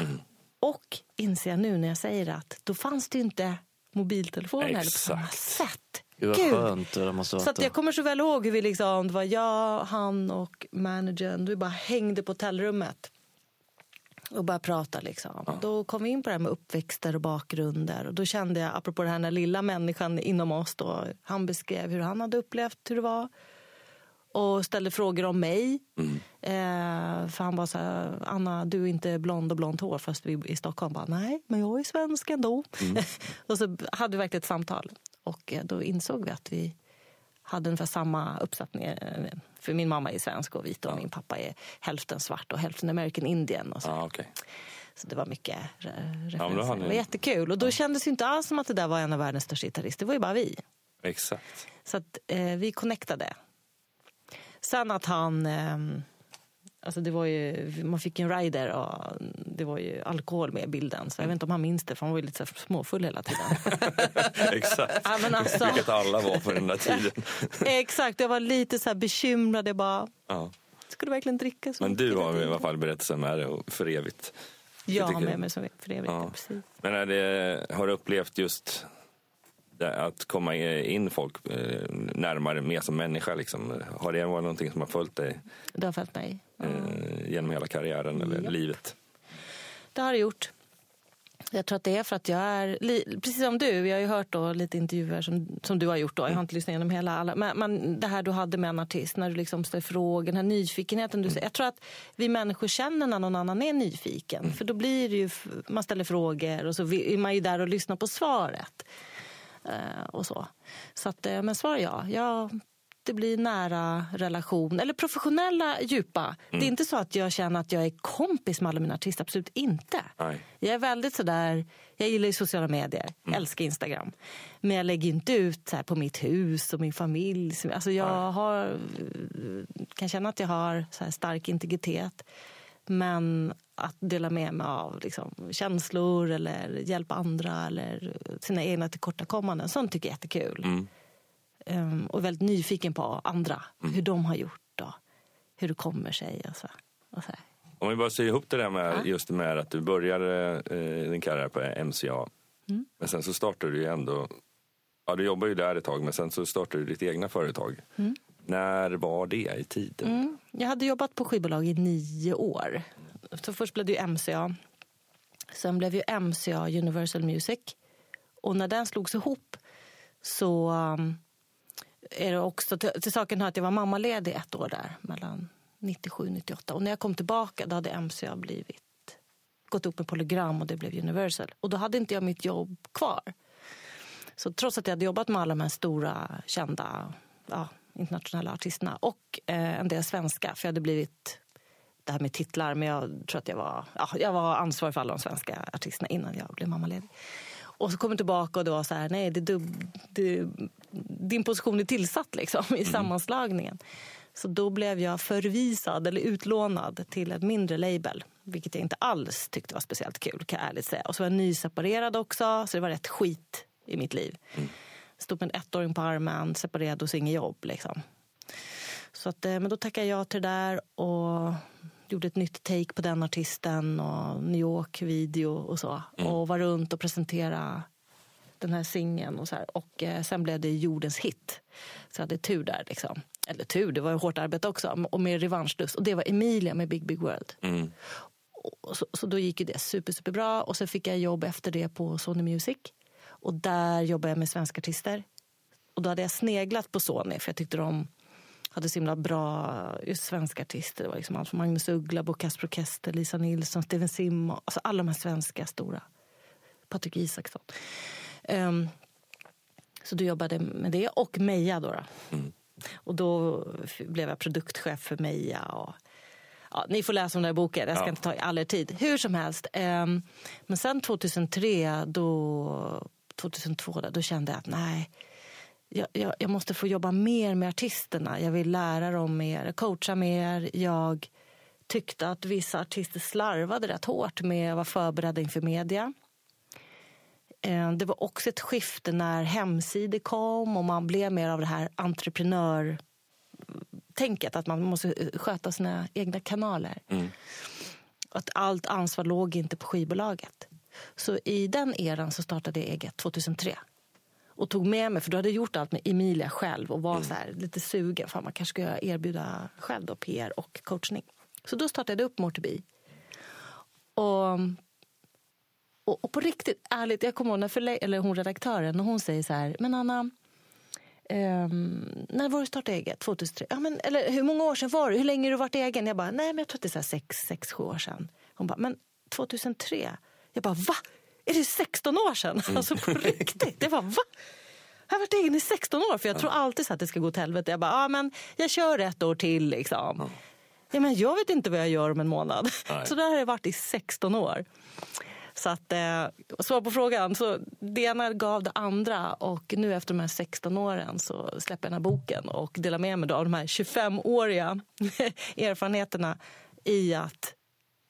Och inser jag nu när jag säger att då fanns det ju inte mobiltelefoner på samma sätt. Gud vad skönt det måste ha Så varit. att jag kommer så väl ihåg hur vi liksom, det var jag, han och managern, vi bara hängde på hotellrummet. och började prata. Liksom. Ja. Då kom vi in på det här med uppväxter och bakgrunder. Och då kände jag, apropå den här lilla människan inom oss, då, han beskrev hur han hade upplevt hur det var. Och ställde frågor om mig. Mm. Eh, för han var så här, Anna du är inte blond och blont hår fast vi i Stockholm. Bara, Nej, men jag är svensk ändå. Mm. och så hade vi verkligen ett samtal. Och eh, då insåg vi att vi hade ungefär samma uppsättning. Eh, för min mamma är svensk och vit och ja. min pappa är hälften svart och hälften American Indian. Och så. Ja, okay. så det var mycket referenser. Ja, det var jättekul. Och då ja. kändes det inte alls som att det där var en av världens största gitarrister. Det var ju bara vi. Exakt. Så att eh, vi connectade. Sen att han... Eh, Alltså det var ju, man fick en rider och det var ju alkohol med i bilden. Så jag vet inte om han minns det för han var ju lite så småfull hela tiden. Exakt, ja, men alltså, vilket alla var på den där tiden. Exakt, jag var lite så bekymrad. Jag bara, ja. ska du verkligen dricka så Men du har i alla fall berättelsen med dig för evigt. Jag har med mig för evigt, ja. precis. Men är det, har du upplevt just att komma in folk eh, närmare mer som människa? Liksom. Har det varit någonting som har följt dig? Det har följt mig. Mm. Genom hela karriären eller yep. livet? Det har det gjort. Jag tror att det är för att jag är, precis som du, jag har ju hört då lite intervjuer som, som du har gjort då, jag har inte lyssnat igenom hela alla, men, men det här du hade med en artist, när du liksom ställer frågor, den här nyfikenheten. Du, mm. Jag tror att vi människor känner när någon annan är nyfiken, mm. för då blir det ju, man ställer frågor och så är man ju där och lyssnar på svaret. Eh, och så. Så att, eh, men svar ja. Jag det blir nära relation, eller professionella djupa. Mm. Det är mm. inte så att jag känner att jag är kompis med alla mina artister, absolut inte. Nej. Jag är väldigt sådär, jag gillar ju sociala medier, mm. älskar Instagram. Men jag lägger inte ut så på mitt hus och min familj. Alltså jag har, kan känna att jag har så stark integritet. Men att dela med mig av liksom, känslor eller hjälpa andra eller sina egna tillkortakommanden, sånt tycker jag är jättekul. Mm. Um, och väldigt nyfiken på andra, mm. hur de har gjort och hur det kommer sig. Och så, och så Om vi bara ser ihop det där med ja. just med att du började eh, din karriär på MCA. Mm. Men sen så startade du ju ändå, ja du jobbade ju där ett tag men sen så startade du ditt egna företag. Mm. När var det i tiden? Mm. Jag hade jobbat på skivbolag i nio år. Så först blev det ju MCA. Sen blev ju MCA Universal Music. Och när den slogs ihop så um, är det också till, till saken hör att jag var mammaledig ett år där mellan 97 och 98. Och när jag kom tillbaka då hade MCA blivit gått upp med polygram och det blev Universal. Och då hade inte jag mitt jobb kvar. Så trots att jag hade jobbat med alla de här stora kända ja, internationella artisterna och eh, en del svenska, för jag hade blivit det här med titlar, men jag tror att jag var, ja, jag var ansvarig för alla de svenska artisterna innan jag blev mammaledig. Och så kom jag tillbaka och det var så här, nej, det, dub, det, din position är tillsatt liksom, i mm. sammanslagningen. Så då blev jag förvisad eller utlånad till ett mindre label. Vilket jag inte alls tyckte var speciellt kul kan jag ärligt säga. Och så var jag nyseparerad också, så det var rätt skit i mitt liv. Mm. Stod med en ettåring på armen, separerad och så inget jobb. Liksom. Så att, eh, men då tackade jag till det där och gjorde ett nytt take på den artisten och New York-video och så. Mm. Och var runt och presenterade den här singeln och så här. Och eh, sen blev det jordens hit. Så jag hade tur där liksom. Eller tur, det var hårt arbete också. Och med revanschlust. Och det var Emilia med Big Big World. Mm. Så, så, då gick det super, super bra. Och sen fick jag jobb efter det på Sony Music. Och där jobbade jag med svenska artister. Och då hade jag sneglat på Sony för jag tyckte de hade så himla bra just svenska artister. Det var liksom allt från Magnus Uggla, Bo Kaspero Kester, Lisa Nilsson, Steven Simon. Alltså alla de här svenska stora. Patrik Isaksson. Um, så då jobbade med det och Meja då. då. Mm. Och då blev jag produktchef för Meja. Och, ja, ni får läsa om den här boken, jag ska ja. inte ta all er tid. Hur som helst. Um, men sen 2003, då, 2002, då, då kände jag att nej, jag, jag, jag, måste få jobba mer med artisterna. Jag vill lära dem mer, coacha mer. Jag tyckte att vissa artister slarvade rätt hårt med att vara förberedda inför media. Eh, det var också ett skifte när hemsidor kom och man blev mer av det här entreprenör-tänket. Att man måste eh, sköta sina egna kanaler. Mm. Att allt ansvar låg inte på skivbolaget. Så i den eran så startade jag eget 2003 och tog med mig, för du hade gjort allt med Emilia själv och var mm. så här, lite sugen. Fan, man kanske ska erbjuda själv då, PR och coachning. Så då startade jag upp More Och, och, och på riktigt, ärligt, jag kommer ihåg när förlä- eller hon redaktören, och hon säger så här, men Anna, Um, när var du startade eget? 2003? Ja, men, eller hur många år sedan var det? Hur länge har du varit egen? Jag bara, nej men jag tror att det är så här sex, sex, sju år sedan. Hon bara, men 2003? Jag bara, va? Är det 16 år sedan? Mm. Alltså på riktigt. Det var va? Jag har varit egen i 16 år för jag tror alltid så att det ska gå till helvete. Jag bara, ja men jag kör ett år till liksom. Ja, men jag vet inte vad jag gör om en månad. Nej. Så där har jag varit i 16 år. Så att, eh, svar på frågan, så det ena gav det andra och nu efter de här 16 åren så släpper jag den här boken och delar med mig då av de här 25-åriga erfarenheterna i att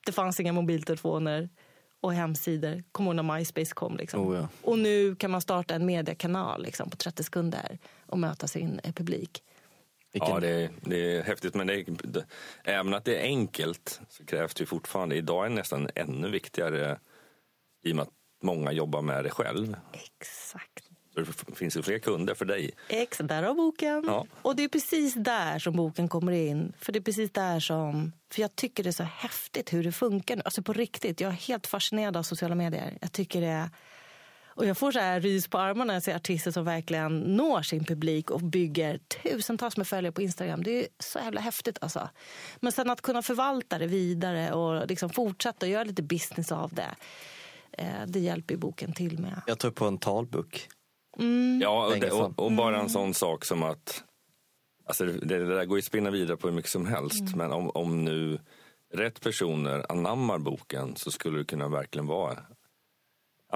det fanns inga mobiltelefoner och hemsidor. Kommer ihåg när MySpace kom. Liksom. Oh, ja. Och nu kan man starta en mediekanal liksom, på 30 sekunder och möta sin eh, publik. Vilken, Ja, det är, det är häftigt. Men det är, det, även att det är enkelt så krävs det ju fortfarande. Idag är det nästan ännu viktigare i och med att många jobbar med det själv. Exakt. Det finns ju fler kunder för dig. Ex, där har boken. Ja. Och det är precis där som boken kommer in. För det är precis där som... För jag tycker det är så häftigt hur det funkar nu. Alltså på riktigt, jag är helt fascinerad av sociala medier. Jag tycker det... Och jag får så här rys på armarna när jag ser artister som verkligen når sin publik och bygger tusentals med följare på Instagram. Det är så jävla häftigt alltså. Men sen att kunna förvalta det vidare och liksom fortsätta göra lite business av det. eh, Det hjälper ju boken till med. Jag tror på en talbok. Ja, och, det, och, och bara en sån sak som att alltså det, det där går ju att spinna vidare på hur mycket som helst. Men om, om nu rätt personer anammar boken så skulle det kunna verkligen vara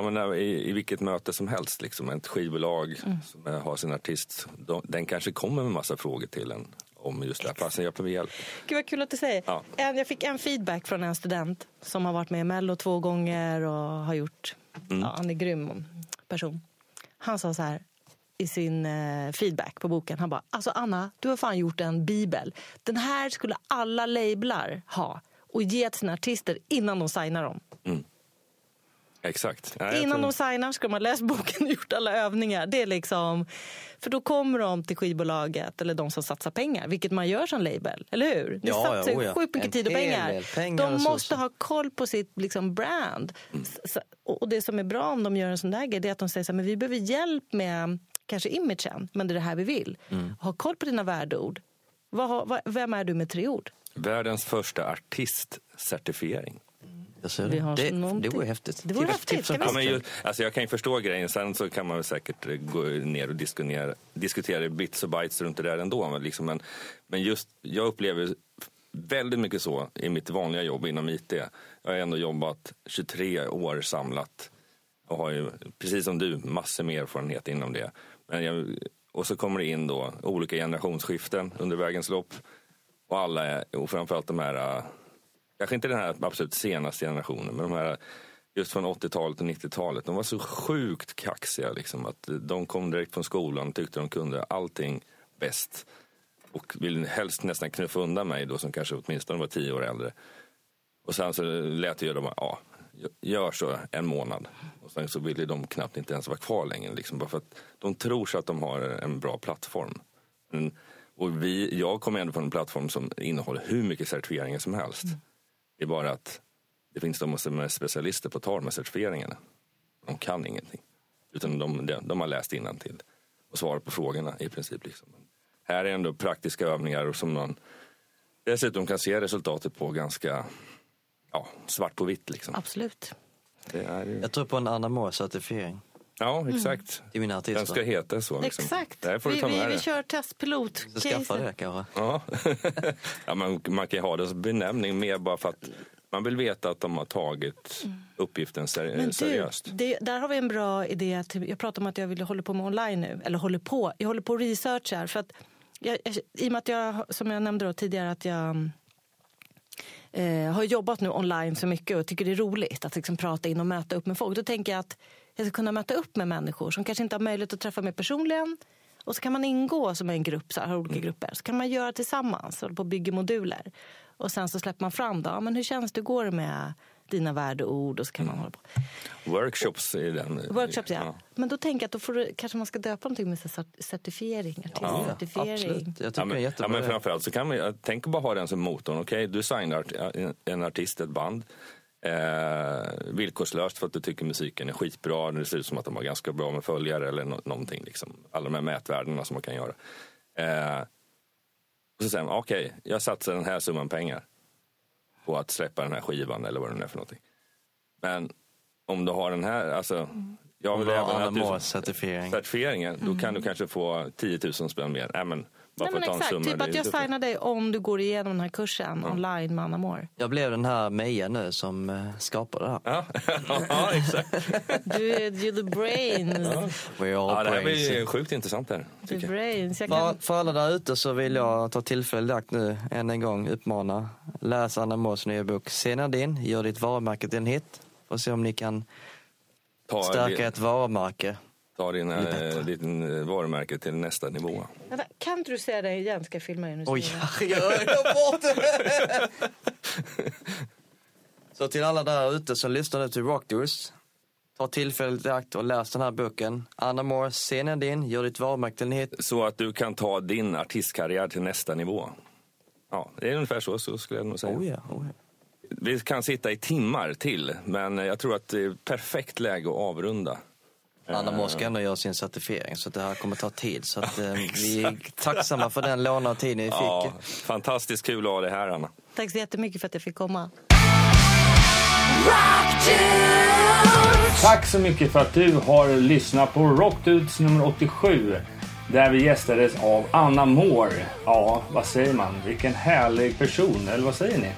menar, i, i vilket möte som helst. Liksom, ett skivbolag som har sin artist, de, den kanske kommer med massa frågor till en om just det här. Fasen, jag behöver hjälp. Gud vad kul att du säger. Ja. En, jag fick en feedback från en student som har varit med i Mello två gånger och har gjort... Ja, han är grym person. Han sa så här i sin eh, feedback på boken. Han bara, alltså Anna, du har fan gjort en bibel. Den här skulle alla lablar ha och ge till sina artister innan de signar dem. Mm. Exakt. Jag Innan tror- de signar ska de ha läst boken och gjort alla övningar. Det är liksom, för då kommer de till skivbolaget eller de som satsar pengar, vilket man gör som label. Eller hur? Ni Ja, satsar ja, oh ja. sjukt mycket tid och pengar. pengar de måste ha koll på sitt liksom, brand. S- Och det som är bra om de gör en sån där grej det är att de säger så här, men vi behöver hjälp med kanske imagen, men det är det här vi vill. Mm. Ha koll på dina värdeord. Vad, vad, vem är du med tre ord? Världens första artistcertifiering. Ser Vi har det. Någonting. det vore häftigt. Det vore Tips- häftigt, tips vi Ja, men ju, alltså jag kan ju förstå grejen. Sen så kan man väl säkert eh, gå ner och diskutera, diskutera bits och bytes runt det där ändå. Men, liksom, men, men just, jag upplever väldigt mycket så i mitt vanliga jobb inom IT. Jag har ändå jobbat 23 år samlat och har ju, precis som du, massor med erfarenhet inom det. Men jag, och så kommer det in då olika generationsskiften under vägens lopp. Och alla, är, och framförallt de här, äh, kanske inte den här absolut senaste generationen, men de här just från 80-talet och 90-talet. De var så sjukt kaxiga liksom, att de kom direkt från skolan och tyckte de kunde allting bäst. Och ville helst nästan knuffa undan mig då som kanske åtminstone var tio år äldre. Och sen så lät jag dem, ja, gör så en månad. Och sen så ville de knappt inte ens vara kvar längre. Liksom, bara för att de tror sig att de har en bra plattform. Men, och vi, jag kommer ändå från en plattform som innehåller hur mycket certifieringar som helst. Det är bara att det finns de som är specialister på att ta de här certifieringarna. De kan ingenting. Utan de, de, de har läst till och svarat på frågorna i princip. Liksom. Här är ändå praktiska övningar som man dessutom kan se resultatet på ganska ja, svart på vitt. Liksom. Absolut. Det är, Jag tror på en Anna Moore-certifiering ja, exakt. till mina artister. Den ska heta så. Liksom. Exakt. Där får du vi, ta vi, med vi det. kör testpilot. Skaffa det kanske. Ja. ja, man, man kan ju ha det som benämning mer bara för att man vill veta att de har tagit uppgiften ser, Mm. Men du, seriöst. det, där har vi en bra idé. Till, jag pratar om att jag vill hålla på med online nu. Eller håller på. Jag håller på och researchar. För att jag, jag, I och med att jag, som jag nämnde då tidigare, att jag eh, har jobbat nu online så mycket och tycker det är roligt att liksom prata in och möta upp med folk. Då tänker jag att jag ska kunna möta upp med människor som kanske inte har möjlighet att träffa mig personligen. Och så kan man ingå som en grupp, så här, har olika grupper. Så kan man göra tillsammans, hålla på och bygga moduler. Och sen så släpper man fram då, ja, men hur känns det, går det med dina värdeord? Och så kan man hålla på. Workshops i den. Workshops ja. Men då tänker jag att då får du, kanske man ska döpa någonting med certifiering, artistcertifiering. Absolut. Jag tycker Ja, det är men, ja, jättebra. men framförallt så kan man, jag tänker bara ha den som motorn. Okej, du signar en- en artist, ett band. Eh, villkorslöst för att du tycker musiken är skitbra. Det ser ut som att de har ganska bra med följare eller no någonting. Liksom. Alla de här mätvärdena som man kan göra. Eh, och så säger man, okej, okay, jag satsar den här summan pengar på att släppa den här skivan eller vad det nu är för någonting. Men om du har den här, alltså jag vill även att du, certifiering. certifieringen, mm. då kan du kanske få 10 000 spänn mer. Äh, men, Nej, men exakt, summa, typ att jag signar dig om du går igenom den här kursen ja. online med Anna Moore. Jag blev den här Meja nu som uh, skapade det här. Ja, ja exakt. du är the brains. Ja. We're all ja, det här blir sjukt intressant här. The brains. Jag kan... för, alla där ute så vill jag ta tillfället i akt nu än en gång uppmana. Läs Anna Moores nya bok Se din, gör ditt varumärke till en hit. Och se om ni kan ta stärka ett varumärke ta din, äh, din varumärke till nästa nivå. Vänta, kan inte du säga det igen? Ska jag filma dig nu? Oj, jag gör bort det! Så till alla där ute som lyssnar nu till Rockdoers. Ta tillfället i akt och läs den här boken. Anna Moore, scenen din, gör ditt varumärke till en hit. Så att du kan ta din artistkarriär till nästa nivå. Ja, det är ungefär så, så skulle jag nog säga. Oh ja, oh ja. Vi kan sitta i timmar till, men jag tror att det är perfekt läge att avrunda. Anna Moore ska ändå göra sin certifiering så det här kommer ta tid. Så att, eh, vi är tacksamma för den lånade tiden vi fick. Ja, fantastiskt kul att ha dig här Anna. Tack så jättemycket för att jag fick komma. Tack så mycket för att du har lyssnat på Rockdudes nummer 87. Där vi gästades av Anna Moore. Ja, vad säger man? Vilken härlig person, eller vad säger ni?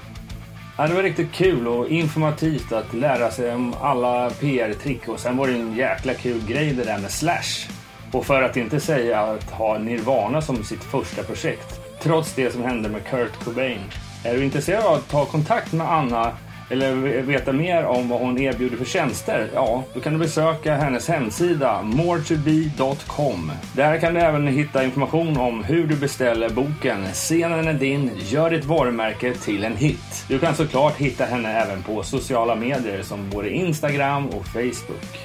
Ja, det var riktigt kul och informativt att lära sig om alla PR-trick och sen var det en jäkla kul grej det där med Slash. Och för att inte säga att ha Nirvana som sitt första projekt. Trots det som hände med Kurt Cobain. Är du intresserad av att ta kontakt med Anna eller veta mer om vad hon erbjuder för tjänster, ja, då kan du besöka hennes hemsida moretobe.com. Där kan du även hitta information om hur du beställer boken Scenen är din, gör ditt varumärke till en hit. Du kan såklart hitta henne även på sociala medier som både Instagram och Facebook.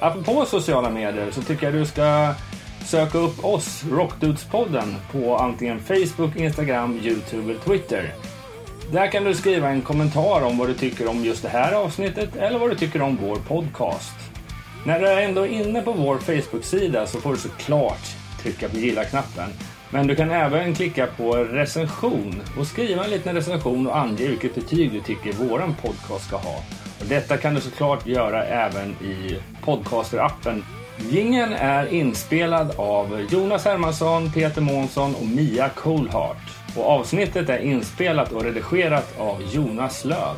Apropå sociala medier så tycker jag du ska söka upp oss, Rockdudespodden, på antingen Facebook, Instagram, Youtube eller Twitter. Där kan du skriva en kommentar om vad du tycker om just det här avsnittet eller vad du tycker om vår podcast. När du är ändå inne på vår Facebook-sida så får du såklart trycka på gilla-knappen. Men du kan även klicka på recension och skriva en liten recension och ange vilket betyg du tycker våran podcast ska ha. Och detta kan du såklart göra även i podcaster-appen. Gingen är inspelad av Jonas Hermansson, Peter Månsson och Mia Coolheart. Och avsnittet är inspelat och redigerat av Jonas Löv.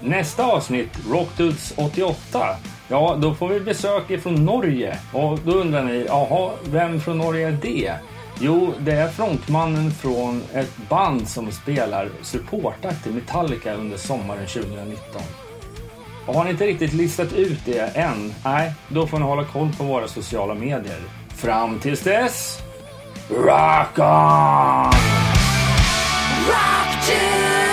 Nästa avsnitt, Rockdudes 88, ja då får vi besök ifrån Norge. Och då undrar ni, jaha, vem från Norge är det? Jo, det är frontmannen från ett band som spelar supportakt till Metallica under sommaren 2019. Och har ni inte riktigt listat ut det än? Nej, då får ni hålla koll på våra sociala medier. Fram tills dess, rock on! rock to